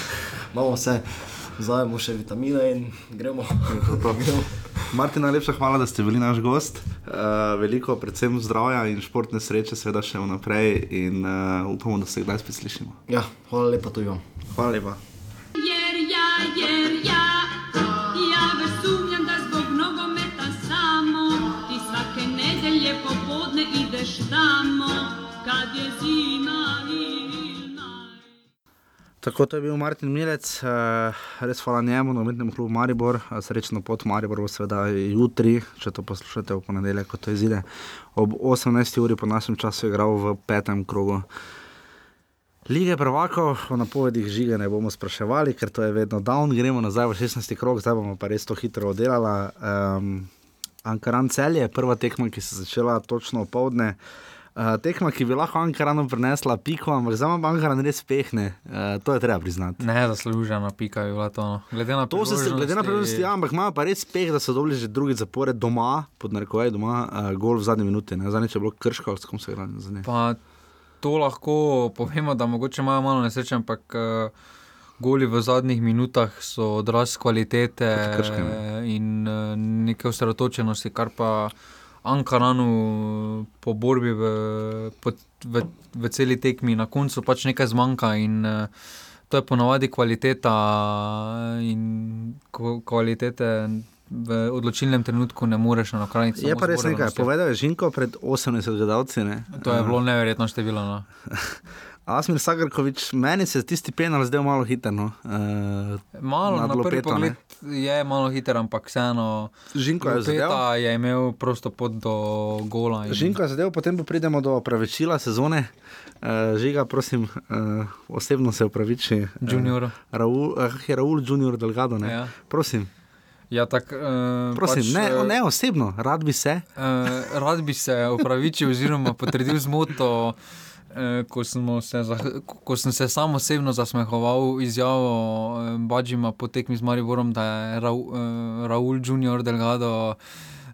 Speaker 7: imamo vse. Zdaj imamo še vitamine in gremo.
Speaker 13: Martin, najlepša hvala, da ste bili naš gost. Uh, veliko, predvsem zdravja in športne sreče, seveda še vnaprej in uh, upamo, da se kdaj spet slišimo.
Speaker 7: Ja, hvala lepa tudi vam.
Speaker 13: Hvala lepa. Jer ja, jer ja, Tako to je bil Martin Milec, uh, res hvala njemu, na umetnem klubu Maribor, uh, srečno pot Maribor, bo seveda jutri, če to poslušate v ponedeljek, ko to izide, ob 18. uri po našem času je igral v petem krogu. Lige prvakov, o napovedih žige ne bomo spraševali, ker to je vedno down, gremo nazaj v 16. krog, zdaj bomo pa res to hitro oddelali. Um, Ankaran cel je prva tekma, ki se je začela točno opoldne. Uh, tekma, ki bi lahko Ankaranu prinesla piko, ampak za me Ankaran res pehne, uh, to je treba priznati.
Speaker 14: Ne, zaslužena pika je bila to. No. Glede na
Speaker 13: to, se, glede na priložnosti, ja, ampak ima pa res peh, da so dobili že drugi zapored doma, pod narekovaj doma, uh, gol v zadnji minuti, ne zadnji, če je bilo krško, s kom se igra za.
Speaker 14: Pa to lahko povemo, da mogoče imajo malo nesreče, ampak. Uh, Goli v zadnjih minutah so odraz kvalitete in neke osredotočenosti, kar pa Ankaranu po borbi v, po, v, v celi tekmi na koncu pač nekaj zmanjka. In, uh, to je ponovadi kvaliteta in kvalitete. V odločilnem trenutku ne moreš na kraj.
Speaker 13: Je pa res nekaj, povedal je Žinko pred 80 gledalci. Ne?
Speaker 14: To je bilo neverjetno število. No.
Speaker 13: Asmir Sagrkovič, meni se tisti penal zdel malo hiter. No. Uh,
Speaker 14: malo, na prvi pogled je malo hiter, ampak vseeno.
Speaker 13: Žinko je zadev.
Speaker 14: je imel prosto pot do gola.
Speaker 13: In... Žinko je zadev, potem pa pridemo do pravičila sezone. Uh, žiga, prosim, uh, osebno se upraviči.
Speaker 14: Junior.
Speaker 13: Uh, Raul, je Raul Junior Delgado, ne? Ja. Prosim.
Speaker 14: Ja, tak, uh,
Speaker 13: Prosim, pač, ne, ne osebno, rad bi se.
Speaker 14: Uh, rad bi se upravičil, oziroma potrdil zmoto. Eh, ko, se, ko sem se sam osebno zasmehoval izjavo eh, Bajdžima po tekmi z Mariborom, da je Ra, eh, Raul Junior Delgado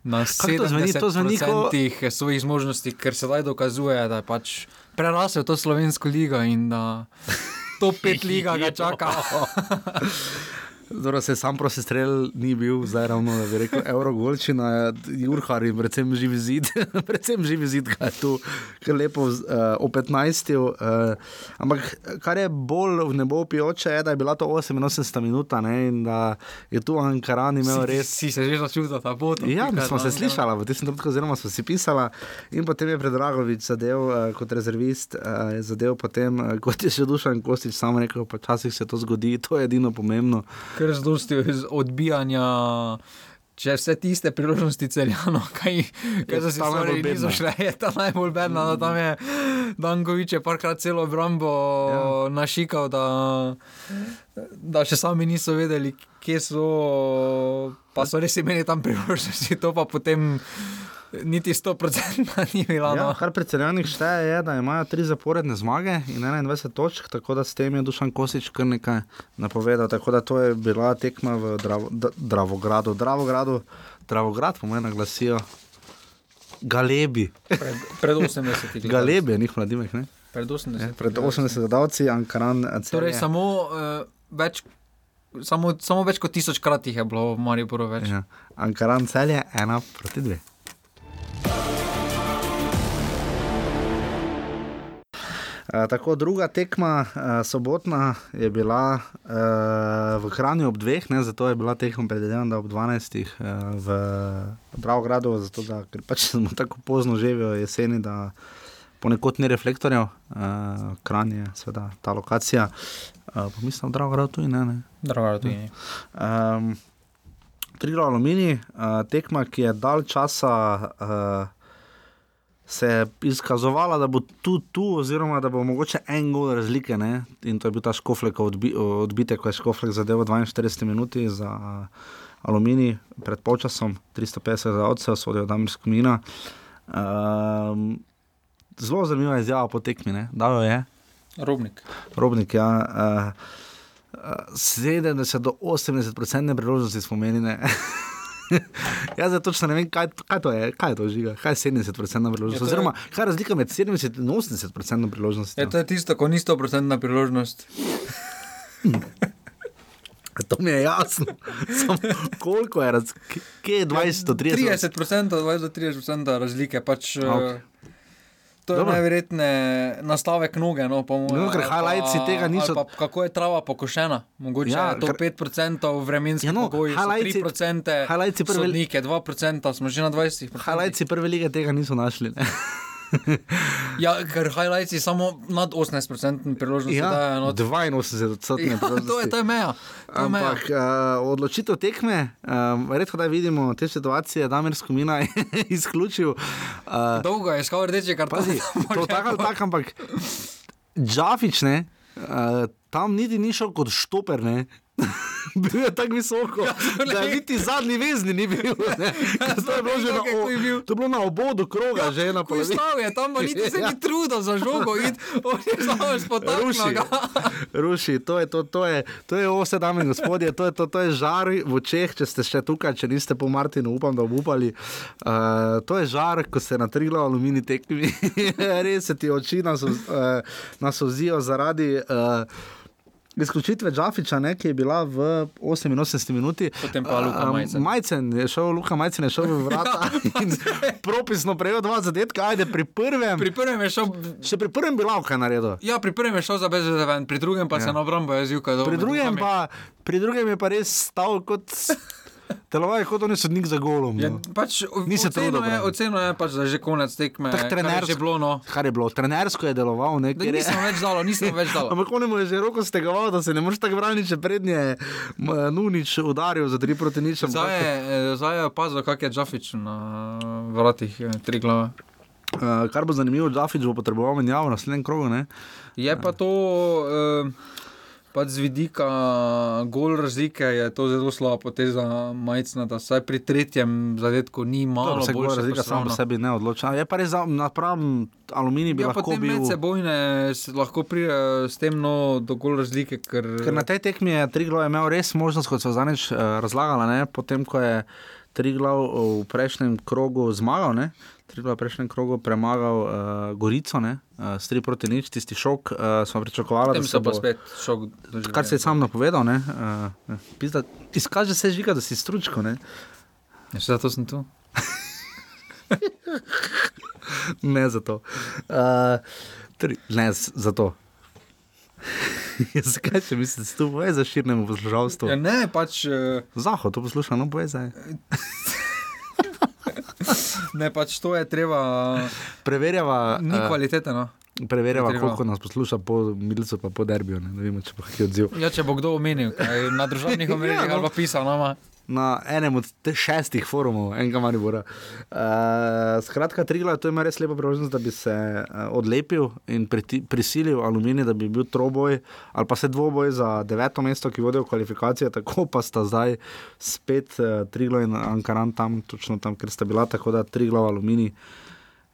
Speaker 14: na 70% svojih zmožnosti, ker se zdaj dokazuje, da je pač prerasel to slovensko ligo in da to pet liga ga čaka.
Speaker 13: Zdaj se sam prosi strel, ni bil zdaj ravno, da bi rekel, Eurogolčina, Jurhar in predvsem živi zid, predvsem živi zid, kaj je tu, kar lepo uh, o 15. Uh, ampak kar je bolj v nebo pijoče, je, da je bila to 88 minuta ne, in da je tu Ankaran imel res.
Speaker 14: Si, si se že začutil, da bo to.
Speaker 13: Ja, smo se slišali, v tistem trenutku, oziroma smo si pisali in potem je Predragovič zadev uh, kot rezervist, uh, je zadev potem, uh, kot je še Dušan Kostič sam rekel, pa časih se to zgodi, to je edino pomembno
Speaker 14: kar zdosti odbijanja. Če vse tiste priložnosti celjano, kaj, kaj so se stvari niso šle, je ta najbolj bedna, da tam je Dankovič je parkrat celo obrambo ja. našikal, da, da še sami niso vedeli, kje so, pa so res imeli tam priložnosti, to pa potem niti 100% ni bilo.
Speaker 13: Ja,
Speaker 14: no.
Speaker 13: kar predsednik šteje, je, da imajo tri zaporedne zmage in 21 točk, tako da s tem je Dušan Kosič kar nekaj napovedal. Tako da to je bila tekma v Dravo, Dravogradu. Dravogradu, Dravograd, po meni, glasijo Galebi.
Speaker 14: Pred, pred 80 leti.
Speaker 13: Galebi, njih mladimek. Ne?
Speaker 14: Pred 80 leti.
Speaker 13: Pred 80 gledalci, Ankaran.
Speaker 14: Torej, samo uh, več. Samo, samo več kot tisočkrat jih je bilo v Mariboru več.
Speaker 13: Ja. Ankaran cel je ena proti dve. Uh, tako druga tekma, uh, sobotna, je bila uh, v Hrani ob dveh, ne, zato je bila tekma predvidena ob 12. Uh, v Dravogradu, zato da pač smo tako pozno živeli jeseni, da ponekod ni reflektorjev, uh, Kran je seveda ta lokacija. Uh, mislim, da Dravograd tu in ne. ne.
Speaker 14: Dravograd tu in ne. Um,
Speaker 13: Trilo aluminij, uh, tekma, ki je dal časa. Uh, se je izkazovala, da bo tu, tu oziroma da bo mogoče en gol razlike. Ne? In to je bil ta škoflek odbi, odbitek, ko je škoflek zadeval 42 minut za uh, aluminij pred počasom, 350 za odsev, sodijo Damirsko mina. Um, zelo zanimiva izjava po tekmi, da jo je.
Speaker 14: Robnik.
Speaker 13: Robnik, ja. Uh, 70 do 80 procent priložnosti smo menili. Jaz točno ne vem, kaj, kaj to je, kaj je to žiga, kaj je 70% priložnost. Oziroma, kaj je razlika med 70 in 80% priložnosti?
Speaker 14: Je, to je tisto, ko ni 100% priložnost.
Speaker 13: To mi je jasno. Sam, koliko je razlika? Kje je 20 do 30?
Speaker 14: 30%, 20 do 30% razlike. Pač, okay. To je najverjetneje nastavek noge. No,
Speaker 13: no, ker highlights tega niso.
Speaker 14: Pa, kako je trava pokošena? Mogoče ja, je to kar... 5% vremenskih ja, no, pogojov, 3% highlights prve lige, 2% smo že na 20%.
Speaker 13: Highlights prve lige tega niso našli.
Speaker 14: Ja, ker highlights je samo nad 18% priložnosti.
Speaker 13: Ja,
Speaker 14: no,
Speaker 13: 82 odstotne.
Speaker 14: ja, to je, to je meja. To je meja.
Speaker 13: Ampak uh, odločitev tekme, um, redko da vidimo te situacije, da Damir Skomina je izključil. Uh,
Speaker 14: Dolgo je škal rdeče, kar
Speaker 13: pazi, to tako ali tako, ampak Džafič, ne, uh, tam niti ni šel kot štoper, ne. bil je tako visoko, ja, da je niti zadnji vezni ni bil. Ne.
Speaker 14: Ja,
Speaker 13: to, je bilo že na, o, to je bilo na obodu kroga, ja, že na polovici.
Speaker 14: Stav je tam, niti se ni trudil za žogo, in on je samo spotaknil.
Speaker 13: Ruši, to je, to, to je, to je vse, dame in gospodje, to je, to, to je žar v očeh, če ste še tukaj, če niste po Martinu, upam, da obupali. Uh, to je žar, ko se na triglo alumini tekmi, res se ti oči nas, uh, nas ozijo zaradi. Uh, Izključitve Džafiča, ne, ki je bila v 88 minuti.
Speaker 14: Potem pa Luka Majcen.
Speaker 13: Uh, Majcen je šel, Luka Majcen je šel v vrata ja, in propisno prejel dva zadetka. Ajde, pri prvem.
Speaker 14: Pri prvem je šel.
Speaker 13: Še pri prvem bi lahko naredil.
Speaker 14: Ja, pri prvem je šel za BZDV, pri drugem pa ja. se na obrambo je zjutraj.
Speaker 13: Pri, pri drugem je pa res stal kot. Telovaj je kot oni sodnik za golom.
Speaker 14: Ja, pač, Ni se trudil. Oceno je, pač, da je že konec tekme.
Speaker 13: Tak, trenersko,
Speaker 14: kar je bilo, no.
Speaker 13: kar je bilo, trenersko je deloval. Ne,
Speaker 14: da, nisem več dal, nisem več dal.
Speaker 13: Ampak on je že roko stegoval, da se ne moreš tako braniti, če prednje Nunič udaril za tri proti nič.
Speaker 14: Zdaj je, zdaj je opazil, kak je Džafič na vratih tri glave.
Speaker 13: Uh, kar bo zanimivo, Džafič bo potreboval menjavo na naslednjem krogu. Ne?
Speaker 14: Je pa to. Uh, pač z vidika gol razlike je to zelo slaba poteza majcna, da vsaj pri tretjem zadetku ni malo.
Speaker 13: Se gol razlika samo po sebi ne odloča. Je pa res napravim aluminij bi
Speaker 14: ja,
Speaker 13: lahko bil.
Speaker 14: Medsebojne lahko pride s tem no, do gol razlike. Ker...
Speaker 13: ker na tej tekmi je Triglo imel res možnost, kot so zanič uh, razlagala, ne? potem ko je Triglo v prejšnjem krogu zmagal. Ne? Treba v prejšnjem krogu premagal uh, Gorico, ne? uh, s 3 proti nič, tisti šok. Uh, smo pričakovali,
Speaker 14: da se bo spet šok.
Speaker 13: Kar se je sam napovedal, uh, izkaže se žiga, da si stručko. Ne?
Speaker 14: Ja, zato sem tu.
Speaker 13: ne zato. Uh, tri, ne zato. Zakaj če misliš, da to je za širnemu poslušalstvu?
Speaker 14: Ja, ne, pač. Uh...
Speaker 13: Zahod, to posluša, no, boje zdaj.
Speaker 14: ne, pač to je treba.
Speaker 13: Preverjava.
Speaker 14: Ni uh, kvalitete. No.
Speaker 13: Preverjava, koliko nas posluša po Milicu, pa po Derbiju. Ne, ne vemo, če bo kdo odziv.
Speaker 14: Ja, če bo kdo omenil, na družbenih omrežjih ja, no. ali pa pisal. No,
Speaker 13: na enem od šestih forumov, enega manjbora. Uh, skratka, Trigla, to ima res lepo priložnost, da bi se uh, odlepil in priti, prisilil aluminij, da bi bil troboj ali pa se dvoboj za deveto mesto, ki vodijo kvalifikacije, tako pa sta zdaj spet uh, Trigla in Ankaran tam, točno tam, ker sta bila, tako da Trigla, aluminij,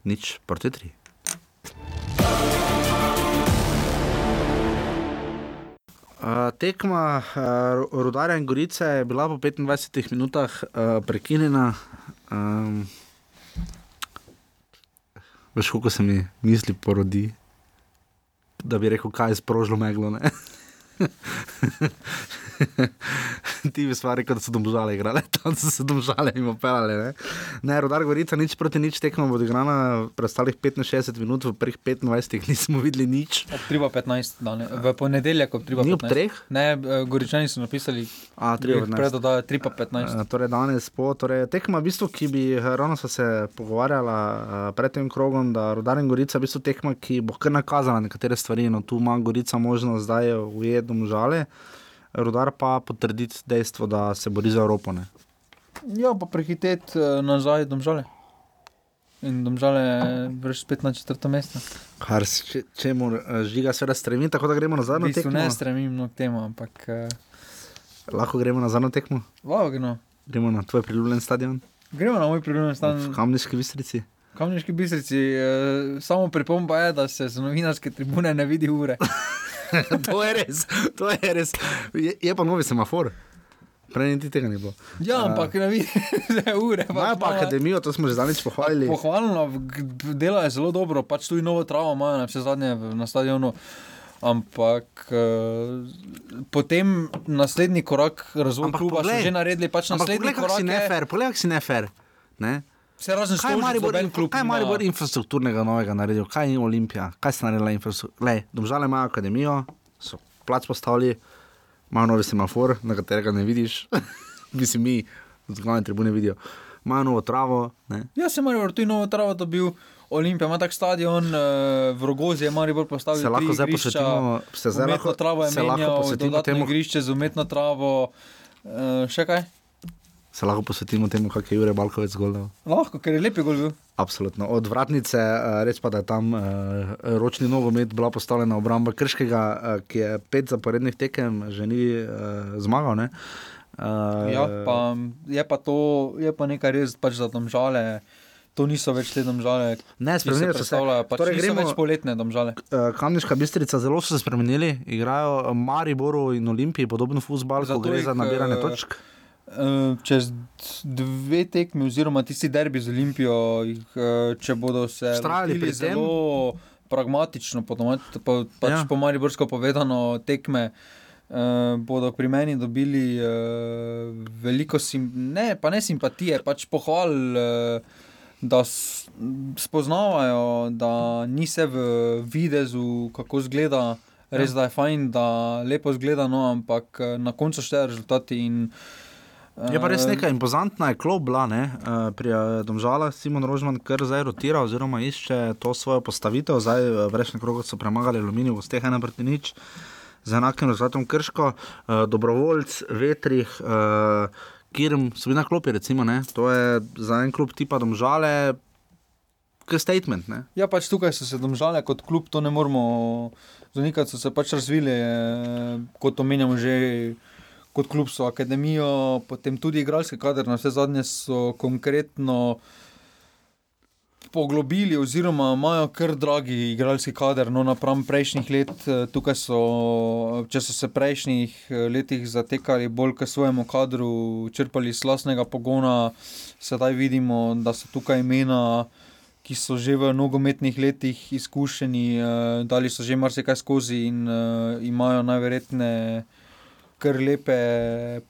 Speaker 13: nič proti tri. Uh, tekma uh, Rudarja in Gorice je bila po 25 minutah uh, prekinjena. Um, veš, kako se mi misli porodi, da bi rekel, kaj je sprožilo meglo. Ti bi stvari, kot so domžale igrale, tam so se domžale in opelale. Ne, ne rodar Gorica, nič proti nič tekmo bo odigrana, preostalih 65 minut, v prvih 25 nismo videli nič.
Speaker 14: Ob 3.15, v ponedeljek ob 3.15.
Speaker 13: Ni ob 3?
Speaker 14: Ne, Goričani so napisali,
Speaker 13: A, 3.15.
Speaker 14: Predodajo 3.15.
Speaker 13: Torej danes po, torej tekma, v bistvu, ki bi, ravno so se pogovarjala pred tem krogom, da rodar in Gorica, v bistvu tekma, ki bo kar nakazala nekatere stvari, no tu ima Gorica možnost zdaj ujeti domžale rudar pa potrditi dejstvo, da se bori za Evropo. Ne?
Speaker 14: Ja, pa prehiteti uh, nazaj domžale. In domžale vrš spet na četrto mesto.
Speaker 13: Kar se če, mu uh, žiga, seveda stremi, tako da gremo nazaj na tekmo.
Speaker 14: Ne stremim no, k temu, ampak. Uh,
Speaker 13: Lahko gremo nazaj na tekmo.
Speaker 14: Lagno.
Speaker 13: Gremo na tvoj priljubljen stadion.
Speaker 14: Gremo na moj priljubljen stadion.
Speaker 13: V Kamniški bistrici.
Speaker 14: V Kamniški bistrici, uh, samo pripomba je, da se z novinarske tribune ne vidi ure.
Speaker 13: to je res, to je res. Je, je pa novi semafor. Prej niti tega ni bilo.
Speaker 14: Ja, ampak ne vidiš, da je ure.
Speaker 13: Imajo pa akademijo, to smo že zadnjič pohvalili.
Speaker 14: Pohvalno, delo je zelo dobro, pač tu je novo travo, imajo na vse zadnje na stadionu. Ampak uh, potem naslednji korak razvoja kluba so že naredili, pač naslednji korak.
Speaker 13: Poglej, kako si nefer. Ne?
Speaker 14: Vse razen kaj
Speaker 13: je Maribor, kaj Maribor infrastrukturnega novega naredil, kaj je Olimpija, kaj se naredila infrastruktura. Domžale imajo akademijo, so plač postavili, imajo novi semafor, na katerega ne vidiš, mislim mi, zgoraj tribune vidijo. Imajo novo travo. Ne?
Speaker 14: Ja, se Maribor, tu je novo travo dobil. Olimpija ima tak stadion, uh, v Rogozi je Maribor postavil
Speaker 13: Se lahko zdaj posvetimo, se zdaj
Speaker 14: umetno
Speaker 13: lahko,
Speaker 14: travo je
Speaker 13: se lahko
Speaker 14: menjal,
Speaker 13: posvetimo
Speaker 14: dodatno
Speaker 13: temu,
Speaker 14: igrišče z umetno travo. Uh, še kaj?
Speaker 13: Se lahko posvetimo temu, kak je Jure Balkovec gol dal.
Speaker 14: Lahko, ker je lepi gol bil.
Speaker 13: Absolutno. Od vratnice, eh, res pa da je tam uh, ročni nogomet bila postavljena obramba Krškega, uh, ki je pet zaporednih tekem že ni zmagal. Ne? Uh,
Speaker 14: Ja, pa, je, pa to, je pa nekaj res, pač za domžale. To niso več te domžale.
Speaker 13: Ne, spremenili so se.
Speaker 14: Pač
Speaker 13: Torej gremo-
Speaker 14: več poletne domžale.
Speaker 13: Kamniška bistrica zelo so se spremenili, igrajo Mariboru in Olimpiji podobno futbol, ko gre za nabiranje
Speaker 14: eh,
Speaker 13: točk.
Speaker 14: Uh, čez dve tekmi, oziroma tisti derbi z Olimpijo, uh, če bodo se
Speaker 13: tem?
Speaker 14: zelo pragmatično, po, domač- po, pač
Speaker 13: Ja.
Speaker 14: po Mariborsko povedano, tekme. Uh, bodo pri meni dobili uh, veliko sim ne, pa ne simpatije, pač pohval, uh, da spoznavajo, da ni se v videzu, kako zgleda, res
Speaker 13: Ja.
Speaker 14: da je fajn, da lepo zgleda, no, ampak eh, na koncu šteje rezultati. In,
Speaker 13: Je pa res nekaj impozantna, je klop bila, ne? eh, pri eh, Domžalah Simon Rožman kar zdaj rotira oziroma išče to svojo postavitev, zdaj eh, v rečni krog so premagali Aluminij v steh ena proti nič. Z enakim rezultatom Krško, dobrovoljc, vetrih, Kirm, so bili na klopi, recimo, ne? to je za en klub tipa Domžale, kot statement. Ne?
Speaker 14: Ja, pač tukaj so se domžale kot klub, to ne moremo zanikati, so se pač razvili, kot omenjamo že. Kot klub so akademijo, potem tudi igralski kader, na vse zadnje so konkretno poglobili, oziroma imajo kar dragi igralski kader, no napram prejšnjih let. eh, Tukaj so, če so se prejšnjih eh, letih zatekali bolj k svojemu kadru, črpali iz lastnega pogona, sedaj vidimo, da so tukaj imena ki so že v nogometnih letih izkušeni, uh, dali so že marsikaj skozi in uh, imajo najverjetneje kar lepe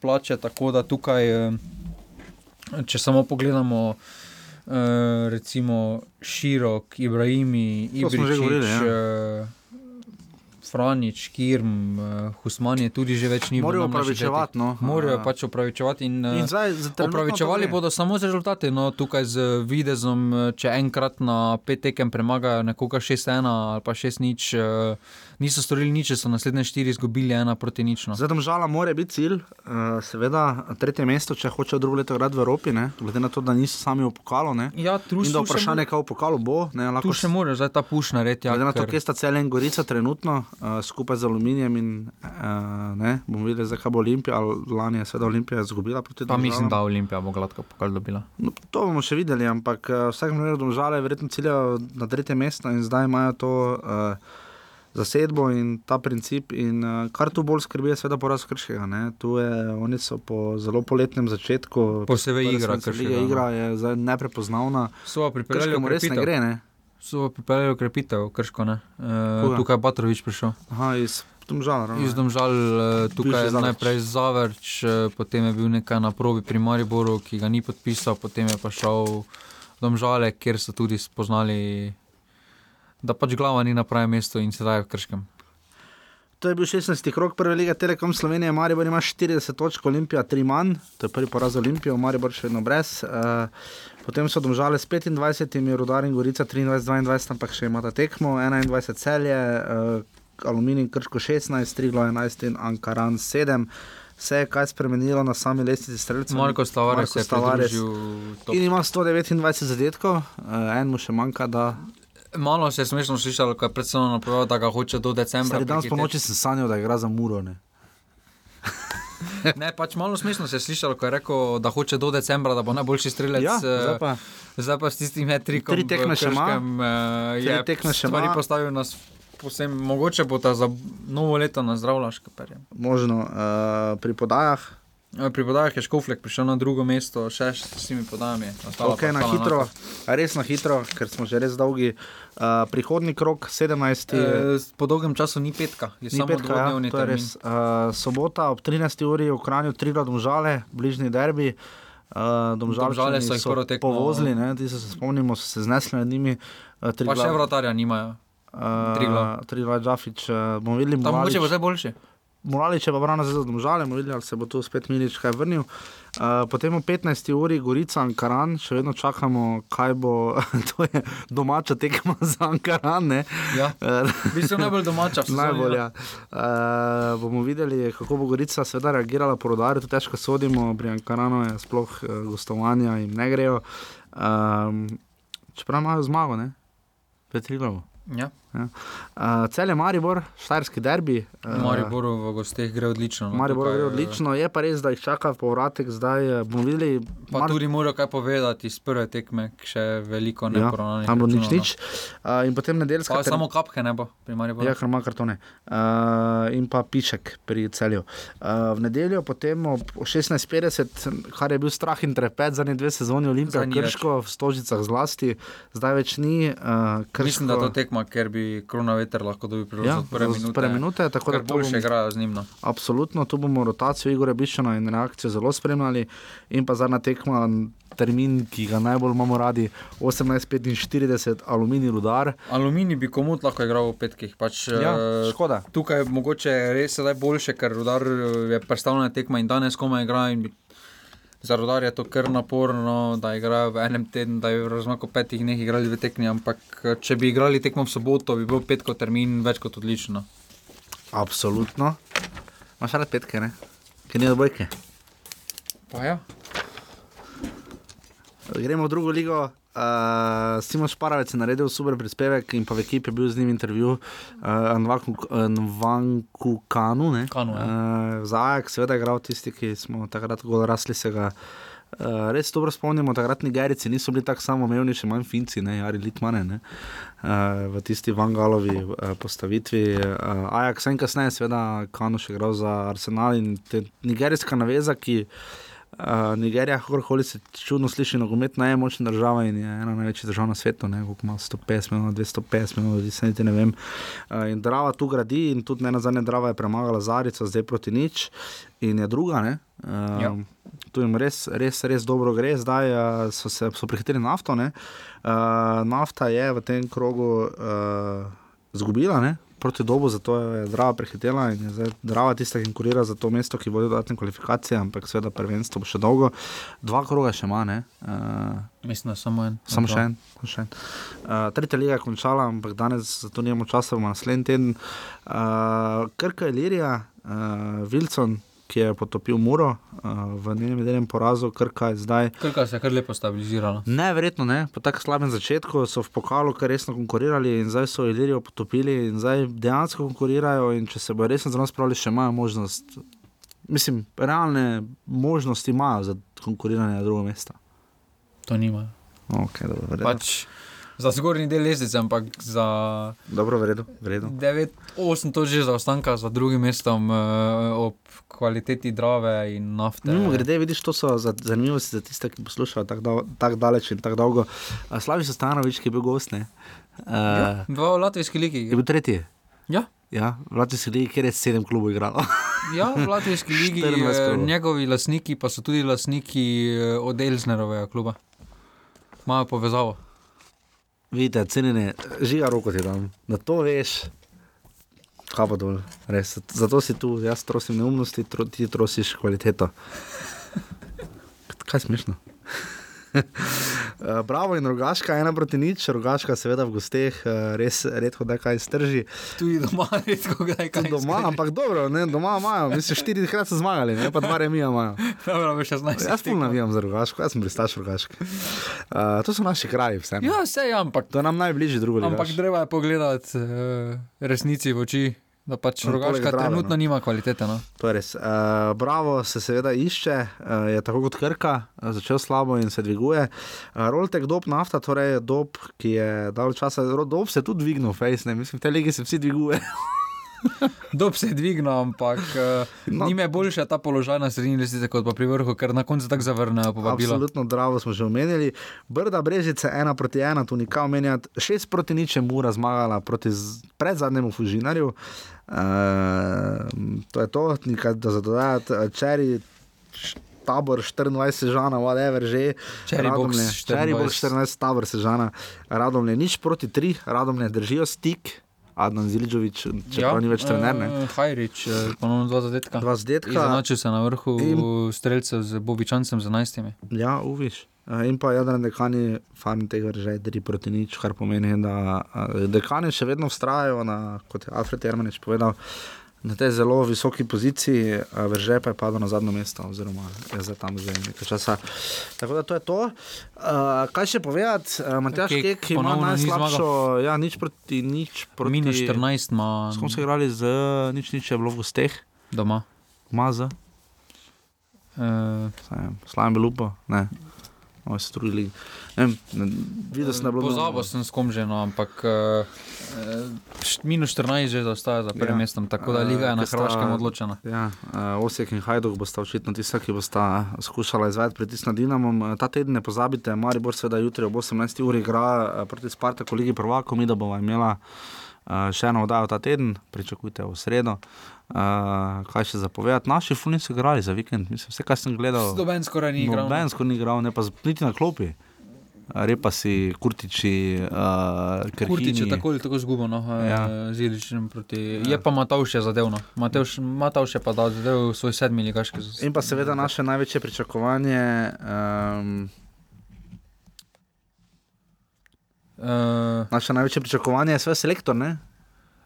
Speaker 14: plače. Tako da tukaj, uh, če samo pogledamo, uh, recimo Širok, Ibrahimi,
Speaker 13: že govorili,
Speaker 14: Ibričič.
Speaker 13: ja.
Speaker 14: Uh, Franič, Kirm, uh, Husmani, tudi že več ni
Speaker 13: Morajo
Speaker 14: v najmlajših
Speaker 13: opravičevati, no.
Speaker 14: Morajo pač opravičevati in,
Speaker 13: In zdaj
Speaker 14: opravičevali
Speaker 13: to gre.
Speaker 14: bodo samo z rezultati. No, tukaj z videzom, eh, če enkrat na pet tekem premagajo nekoga 6-1 ali pa 6-0, uh, niso storili nič, so naslednje štiri izgubili ena proti nič. No.
Speaker 13: Zdaj, žala, mora biti cilj, uh, seveda, tretje mesto, če hočejo drugo leto igrati v Evropi, ne? glede na to, da niso sami v pokalu. Ne?
Speaker 14: Ja, tu še
Speaker 13: vprašanje, kaj v pokalu bo. Ne, lahko
Speaker 14: Tu še mora zdaj ta puš narediti. Ja,
Speaker 13: Glede na to, kje sta cel en Gorica trenutno, uh, skupaj z Aluminijem in uh, ne, bomo videli, zakaj bo Olimpija, lani je seveda Olimpija izgubila proti
Speaker 14: Pa mislim, da Olimpija bo gladko pokal dobila.
Speaker 13: No, to bomo še videli, ampak uh, vsak primer domžale verjetno ciljajo na tretje mesto in zdaj imajo to uh, zasedbo in ta princip. In, uh, kar tu bolj skrbi, je seveda poraz Krškega. Ne? Tu je, oni so po zelo poletnem začetku.
Speaker 14: Posebej igra Krškega, no.
Speaker 13: Igra je zdaj neprepoznavna.
Speaker 14: So pripeljali
Speaker 13: res ne
Speaker 14: okrepitev.
Speaker 13: gre. Ne?
Speaker 14: So pripeljali ukrepitev, krško ne. Uh, tukaj je Batrovič prišel.
Speaker 13: Aha, iz Domžala. ravno.
Speaker 14: Iz Domžal, eh, tukaj je najprej Zavrč, potem je bil nekaj na probi pri Mariboru, ki ga ni podpisal, potem je pa šel v Domžale, kjer so tudi spoznali, da pač glava ni na pravem mestu in sedaj je v Krškem.
Speaker 13: To je bil 16. krok prve lige Telekom Slovenije, Maribor ima 40 točk, Olimpija 3 manj, to je prvi poraz za Olimpijo, Maribor še vedno brez. Uh, potem so domžale s 25, Rudar in Gorica 23-22, ampak še imata tekmo, 21 celje, uh, Aluminij Krško 16, Triglo 11 in Ankaran 7. Vse je kaj spremenilo na sami lestvici streljcev.
Speaker 14: Marko Stavares se je top.
Speaker 13: In ima 129 zadetkov, uh, en mu še manjka, da
Speaker 14: Malo se je smešno slišalo, ko je predstavljeno napovedal, da ga hoče do decembra.
Speaker 13: Stari danes po noči sem sanjal, da igra za muro. Ne?
Speaker 14: Ne, pač malo smešno se je slišalo, ko je rekel, da hoče do decembra, da bo najboljši strelec.
Speaker 13: Ja,
Speaker 14: eh,
Speaker 13: zdaj pa-
Speaker 14: zdaj pa s tistim trikom.
Speaker 13: Tri tekme še.
Speaker 14: Uh,
Speaker 13: Tri
Speaker 14: je
Speaker 13: tekme še ima.
Speaker 14: postavil nas. Posem, mogoče bo ta za novo leto nazdravljaš.
Speaker 13: Možno uh, pri podajah.
Speaker 14: Pri podajah je Škoflek prišel na drugo mesto, še s temi podajami. ostala
Speaker 13: Ok,
Speaker 14: pa
Speaker 13: na hitro,
Speaker 14: enaka.
Speaker 13: res na hitro, ker smo že res dolgi. Uh, prihodni krok, 17.
Speaker 14: Eh, po dolgem času ni petka, je
Speaker 13: Ni
Speaker 14: samo
Speaker 13: petka, ja, to je
Speaker 14: termin.
Speaker 13: res. Uh, sobota ob 13. uri v Kranju, tri domžale, bližnji derbi. Uh,
Speaker 14: Domžale so jih prvo tekmo-
Speaker 13: povozili, ne, ti se spomnimo, so se znesli nad njimi. Uh,
Speaker 14: Pa še vratarja nimajo. Triglav.
Speaker 13: Triglav, Džafič, uh, bomo videli,
Speaker 14: Tam mogoče bo zdaj boljši.
Speaker 13: Morali, če pa pravno zdaj zadomžali, bomo videli, ali se bo tu spet Milič kaj vrnil. Uh, potem o 15. uri Gorica Ankaran, še vedno čakamo, kaj bo, to je domača tekma za Ankaran.
Speaker 14: Ja, vi ste najbolj domača, vse
Speaker 13: najbolj. Ja. Uh, bomo videli, kako bo Gorica seveda reagirala po rodarju, to težko sodimo, pri Ankaranu je sploh uh, gostovanja in ne grejo. Um, čeprav imajo zmago, ne? Petrilovo.
Speaker 14: Ja.
Speaker 13: Ja. Uh, Cel je Maribor, štajerski derbi.
Speaker 14: Uh, Maribor v gostih gre odlično. No,
Speaker 13: Maribor gre odlično, je pa res, da jih čaka povratek. Zdaj bomo videli.
Speaker 14: Pa Mar... tudi morajo kaj povedati iz prve tekme, še veliko ne.
Speaker 13: Ja, tam bo nič nič. Uh, in potem nedeljska.
Speaker 14: Pa ter... samo kapke ne bo pri Mariboru.
Speaker 13: Ja, ker ima kartone. Uh, in pa pišek pri celju. Uh, v nedeljo potem ob 16.50, kar je bil strah in trepet zadnje dve sezoni Olimpije, Krško v Stožicah zlasti, zdaj več ni. Uh, krško...
Speaker 14: Mislim, da to tekma, ker bi korona veter lahko dobi priložnost
Speaker 13: ja, prve minute. Prve minute tako da
Speaker 14: boljše bom, igrajo z njim. No.
Speaker 13: Absolutno, tu bomo rotacijo Igora Biščana in reakcijo zelo spremljali. In pa zadnja tekma, termin, ki ga najbolj imamo radi, 18:45, aluminij rudar.
Speaker 14: Aluminij bi komot lahko igral v petkih. Pač,
Speaker 13: ja, škoda.
Speaker 14: Tukaj je mogoče res sedaj boljše, ker rudar je predstavljena tekma in danes komaj igra. Za rodar je to kar naporno, da igrajo v enem tednu, da je razmaku petih dneh igrali dve tekmi. Ampak če bi igrali tekmo v soboto, bi bil petko termin več kot odlično.
Speaker 13: Absolutno. Máš rad petke, ne? Ker ni odbojke.
Speaker 14: Pa ja.
Speaker 13: Gremo v drugo ligo. Uh, Simon Šparavec je naredil super prispevek in pa v ekipi je bil z njim intervju uh, Nvanku Kanu.
Speaker 14: Kanu ja.
Speaker 13: uh, Zajak, seveda, je igral tisti, ki smo takrat zelo rasli se ga. Uh, res dobro spomnimo, takrat Nigerici niso bili tako samoumevni, še manj Finci, ne, ali Litmane, ne, uh, v tisti Vangalovi uh, postavitvi. Uh, Ajax, en kasneje, seveda, Kanu še igral za Arsenal in nigerijska naveza, ki. Uh, Nigerija, kako koli se čudno sliši, nogomet najmočnejša država in je ena največjih držav na svetu, kako ima 150 milijonov, 250 milijonov, ljudi se niti ne vem. Uh, in Drava tu gradi in tudi ne na zadnje Drava je premagala Zarico, zdaj proti nič in je druga. Uh, ja. Tu jim res, res, res dobro gre, zdaj uh, so se so prihiteli nafto. Uh, nafta je v tem krogu uh, zgubila, ne? Proti dobu, zato je Drava prehitela in je zdaj Drava tista, ki konkurira za to mesto, ki vodi dodatne kvalifikacije, ampak seveda prvenstvo bo še dolgo. Dva kroga še ima, ne? Uh,
Speaker 14: Mislim, da samo en.
Speaker 13: Samo še en. Še en. Uh, tretja liga je končala, ampak danes zato nimamo časa, bomo naslednji teden. Uh, Krka je Lirija, uh, Vilcon ki je potopil Muro uh, v njenem delem porazu, krka je zdaj.
Speaker 14: Krka se je kar lepo stabilizirala.
Speaker 13: Neverjetno, ne. Po tako slabem začetku so v pokalu kar resno konkurirali in zdaj so Ilirijo potopili in zdaj dejansko konkurirajo. In če se bo resno zelo spravili, še imajo možnost. Mislim, realne možnosti imajo za konkuriranje na drugo mesto.
Speaker 14: To nimajo.
Speaker 13: Okay, dobro,
Speaker 14: pač, za zgornji del lestvice, ampak za.
Speaker 13: Dobro, vredo. vredo.
Speaker 14: 9-8 to že zaostanka za drugim mestom uh, ob kvaliteti drave in nafte.
Speaker 13: Mimo grede, vidiš, to so zanimivosti za tiste, ki poslušajo tako tak daleč in tako dolgo. Slavi so stanovič, ki je bil gost. Uh,
Speaker 14: ja, v Latvijski ligi.
Speaker 13: Je bil tretji.
Speaker 14: Ja.
Speaker 13: Ja, v Latvijski ligi, kjer je sedem klubov igralo.
Speaker 14: ja, v Latvijski ligi, njegovi lasniki pa so tudi lasniki od Elznerovega kluba. Imajo povezavo.
Speaker 13: Vidite, cenjene, žiga roko ti dam, da to veš. Kaj pa dol, res. Zato si tu, jaz trosim neumnosti, tro, ti trosiš kvaliteto. Kaj smešno? Eh, bravo in rogaška, ena proti nič, rogaška, seveda v gosteh, eh, res redko da kaj strži.
Speaker 14: Tudi doma, redko da kaj strži.
Speaker 13: Doma, ampak dobro, ne, doma imajo, mislim, štiri krat so zmagali, ne pa dva remija imajo.
Speaker 14: Dobro, veš, jaz znaš.
Speaker 13: Jaz puno navijam za rogaško, jaz sem pristaš rogaške. Uh, to so naši kraji, vse.
Speaker 14: Ja, vse je, ampak.
Speaker 13: To je nam najbližje drugo.
Speaker 14: Ampak treba je pogledati uh, resnici v oči. Da pač rogaška trenutno no. nima kvalitete. No.
Speaker 13: To je res. Uh, bravo se seveda išče, uh, je tako kot Krka, uh, začel slabo in se dviguje. Uh, Roltek dob nafta, torej dob, ki je dal časa, dob se tudi dvignil, face, ne mislim, v tej legi se vsi dvigujejo.
Speaker 14: Dob se je dvignil, ampak uh, no. ni me boljša ta položaj na sredini lesice kot pa pri vrhu, ker na koncu tako zavrnejo.
Speaker 13: Absolutno, zdravo smo že omenili. Brda Brežice, ena proti ena, tu nikaj omenjati, šest proti ničem ura zmagala proti pred zadnjemu Fužinarju. Uh, to je to, nekaj da zadodajati, čeri. Tabor 24 sežana, whatever že.
Speaker 14: Čeri bo 14,
Speaker 13: 14 tabor sežana, radom je nič proti 3, radom je držijo stik Adnan Zilžovič, čeprav ja, ni več trener. Uh,
Speaker 14: Hajrič, ponovno dva zadetka.
Speaker 13: Dva zadetka.
Speaker 14: Zanačil se na vrhu in... streljcev z Bobičancem za najstimi.
Speaker 13: Ja, uviš. In pa Jadran dekani, fani tega že tri proti nič, kar pomeni, da dekani še vedno vztrajajo, kot je Alfred Jermanič povedal, na tej zelo visoki poziciji, vrže pa je padlo na zadnjo mesto, oziroma je zdaj tam že nekaj časa. Tako da to je to. Uh, kaj še povedati, uh, Matjaš Kek, ki ima najslabšo, ja, nič proti nič. Proti,
Speaker 14: Minus 14 ima.
Speaker 13: Smo se igrali z nič, nič je bilo v gosteh.
Speaker 14: Doma.
Speaker 13: Maza.
Speaker 14: Uh,
Speaker 13: Slajem belupo, ne. Oj, se trudili. Videla sem, da je bilo.
Speaker 14: Pozabil sem s kom že, no, ampak uh, minus 14 že zaostaja za prvim ja. mestom, tako da liga je na Hrvaškem odločena.
Speaker 13: Ja, uh, Osijek in Hajduk bosta očitno tista, ki bosta skušala izvajati pritisk nad Dinamom. Ta teden ne pozabite, Maribor seveda jutri ob 18. uri igra proti Spartaku, Ligi prvako, mi da bomo imela še eno oddajo ta teden, pričakujte v sredo. Uh, kaj še zapovedati? Naši funi so igrali za vikend, mislim, vse, kar sem gledal.
Speaker 14: Doben skoraj ni igral.
Speaker 13: Doben skoraj ni igral, ne pa niti na klopi. Repa si, kurtiči, uh,
Speaker 14: kurtiči tako ali tako zgubo, no, ja. z Iličem proti. Ja. Je pa Matavš je zadevno, Matavš je pa dal zadev svoj sedmi ligaški.
Speaker 13: In pa seveda naše največje pričakovanje. Um, uh, naše največje pričakovanje je svoj selektor, ne?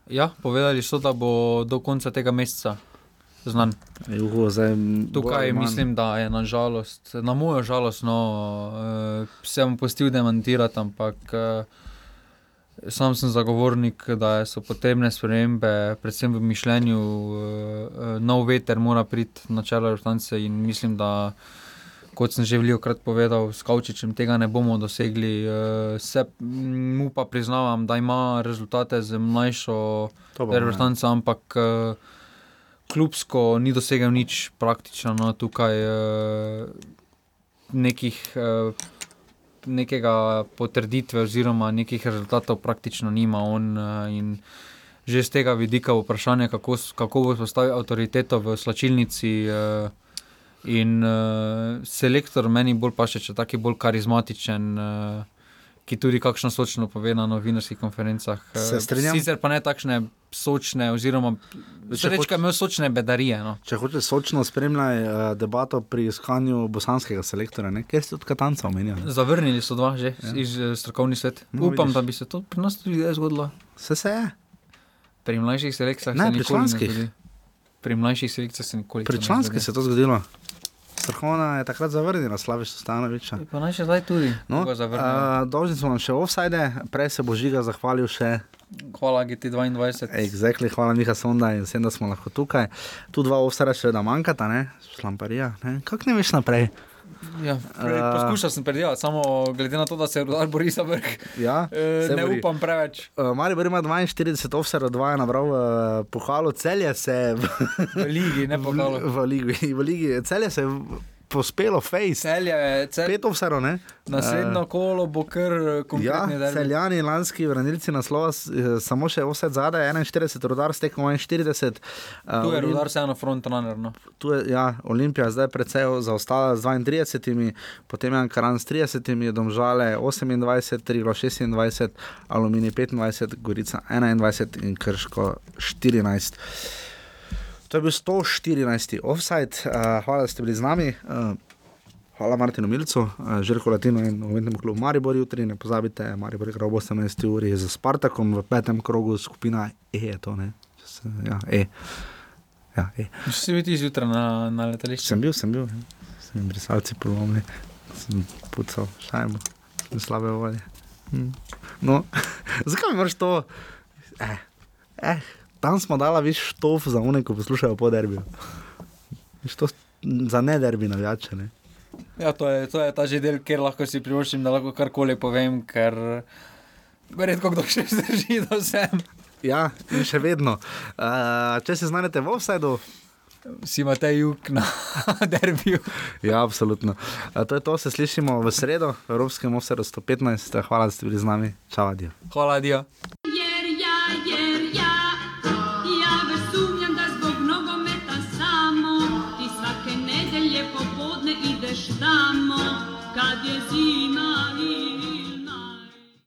Speaker 14: Ja, povedali so, da bo do konca tega meseca znan.
Speaker 13: Juhu, zdaj,
Speaker 14: Tukaj mislim, da je na žalost, na mojo žalost, no, uh, se bom postil demantirati, ampak uh, sam sem zagovornik, da so potrebne spremembe, predvsem v mišljenju. Uh, nov veter mora priti na čelo vrtance in mislim, da kot sem že veliko krat povedal, s Kavčičem tega ne bomo dosegli. Uh, se mu pa priznavam, da ima rezultate z mlajšo reprezentanco, ampak uh, klubsko ni dosegel nič praktično. No, tukaj uh, nekih. Nekega potrditve, oziroma nekih rezultatov, praktično nima on. In že z tega vidika vprašanje, kako, kako bo postavil avtoriteto v slačilnici, In uh, selektor meni bolj paše, če je tako bolj karizmatičen, uh, ki tudi kakšno sočno pove na novinarskih konferencah.
Speaker 13: Se strinjam.
Speaker 14: Sicer pa ne takšne sočne, oziroma rečeš, imel sočne bedarije. No.
Speaker 13: Če hočeš sočno spremljati uh, debato pri iskanju bosanskega selektora, ker si tudi katanca omenjal.
Speaker 14: Zavrnili so dva že ja. iz strokovni svet. No, Upam, vidiš. da bi se to pri nas tudi zgodilo.
Speaker 13: Se se je.
Speaker 14: Pri mlajših selekcijah
Speaker 13: se nikoli ne zgodi.
Speaker 14: Pri mlajših selekcijah se nikoli ne
Speaker 13: zgodi. Pri članskih se je to zgodilo. Strahona je takrat zavrnila, Slaviš Stanovič.
Speaker 14: Pa naj še zdaj tudi.
Speaker 13: No, uh, Dolžni smo vam še offside, prej se bo žiga zahvalil še.
Speaker 14: Hvala GT22.
Speaker 13: Exactly, hvala Miha Sonda in vsem, da smo lahko tukaj. Tu dva offside še da manjkata, ne? Šlamparija. Ne? Kako ne veš naprej?
Speaker 14: Ja, poskušal sem predelati, samo glede na to, da se je rodil Boris Abrek.
Speaker 13: Ja,
Speaker 14: e, ne bori. upam preveč.
Speaker 13: Uh, Mari ima 42 offset, 2 je nabral uh, pohvalu, celje se
Speaker 14: v, v ligi, ne pohvalu.
Speaker 13: V, v, ligi, v ligi, celje se. V, pospelo, face.
Speaker 14: Celje, cel...
Speaker 13: Pet vse, ne?
Speaker 14: Naslednjo uh, kolo bo kar konkretno.
Speaker 13: Ja, celjani, lanski vrnilci naslova, eh, samo še vse zadaj, 41, rodar stekmo 41.
Speaker 14: Uh, tu je rodar se eno frontrunner. No.
Speaker 13: Tu je, ja, Olimpija zdaj precej zaostala z 32, potem je Ankaran s 30, Domžale 28, Trilo 26, Alumini 25, Gorica 21 in Krško 14. To je bil 114. offside, uh, hvala, da ste bili z nami. Uh, hvala Martinu Milcu, uh, Žirko Latino in umetnemu klubu Maribor jutri. Ne pozabite, Maribor je igral 18 ur za Spartakom v petem krogu, skupina E je to, ne? Se, ja, e. Ja, e.
Speaker 14: Si bil ti zjutraj na, na letališču?
Speaker 13: Sem bil, sem bil. Ja. Sem brisalci polomni, sem pucal šajmo, sem slabe volje. Hm. No, zakaj imaš to? Eh, eh tam smo dali več štof za one, ki poslušajo po derbiju. Za ne derbi navijače. Ne?
Speaker 14: Ja, to je, to je ta že del, kjer lahko si privoščim, da lahko karkoli povem, ker redko kdo še zdrži do sem.
Speaker 13: Ja, in še vedno. Uh, če se znajdete v offsajdu.
Speaker 14: Si imate jug na derbiju.
Speaker 13: Ja, absolutno. To je to, se slišimo v sredo, v Evropskem offsajdu 115. Hvala, da ste bili z nami. Čau, adijo.
Speaker 14: Hvala, adijo.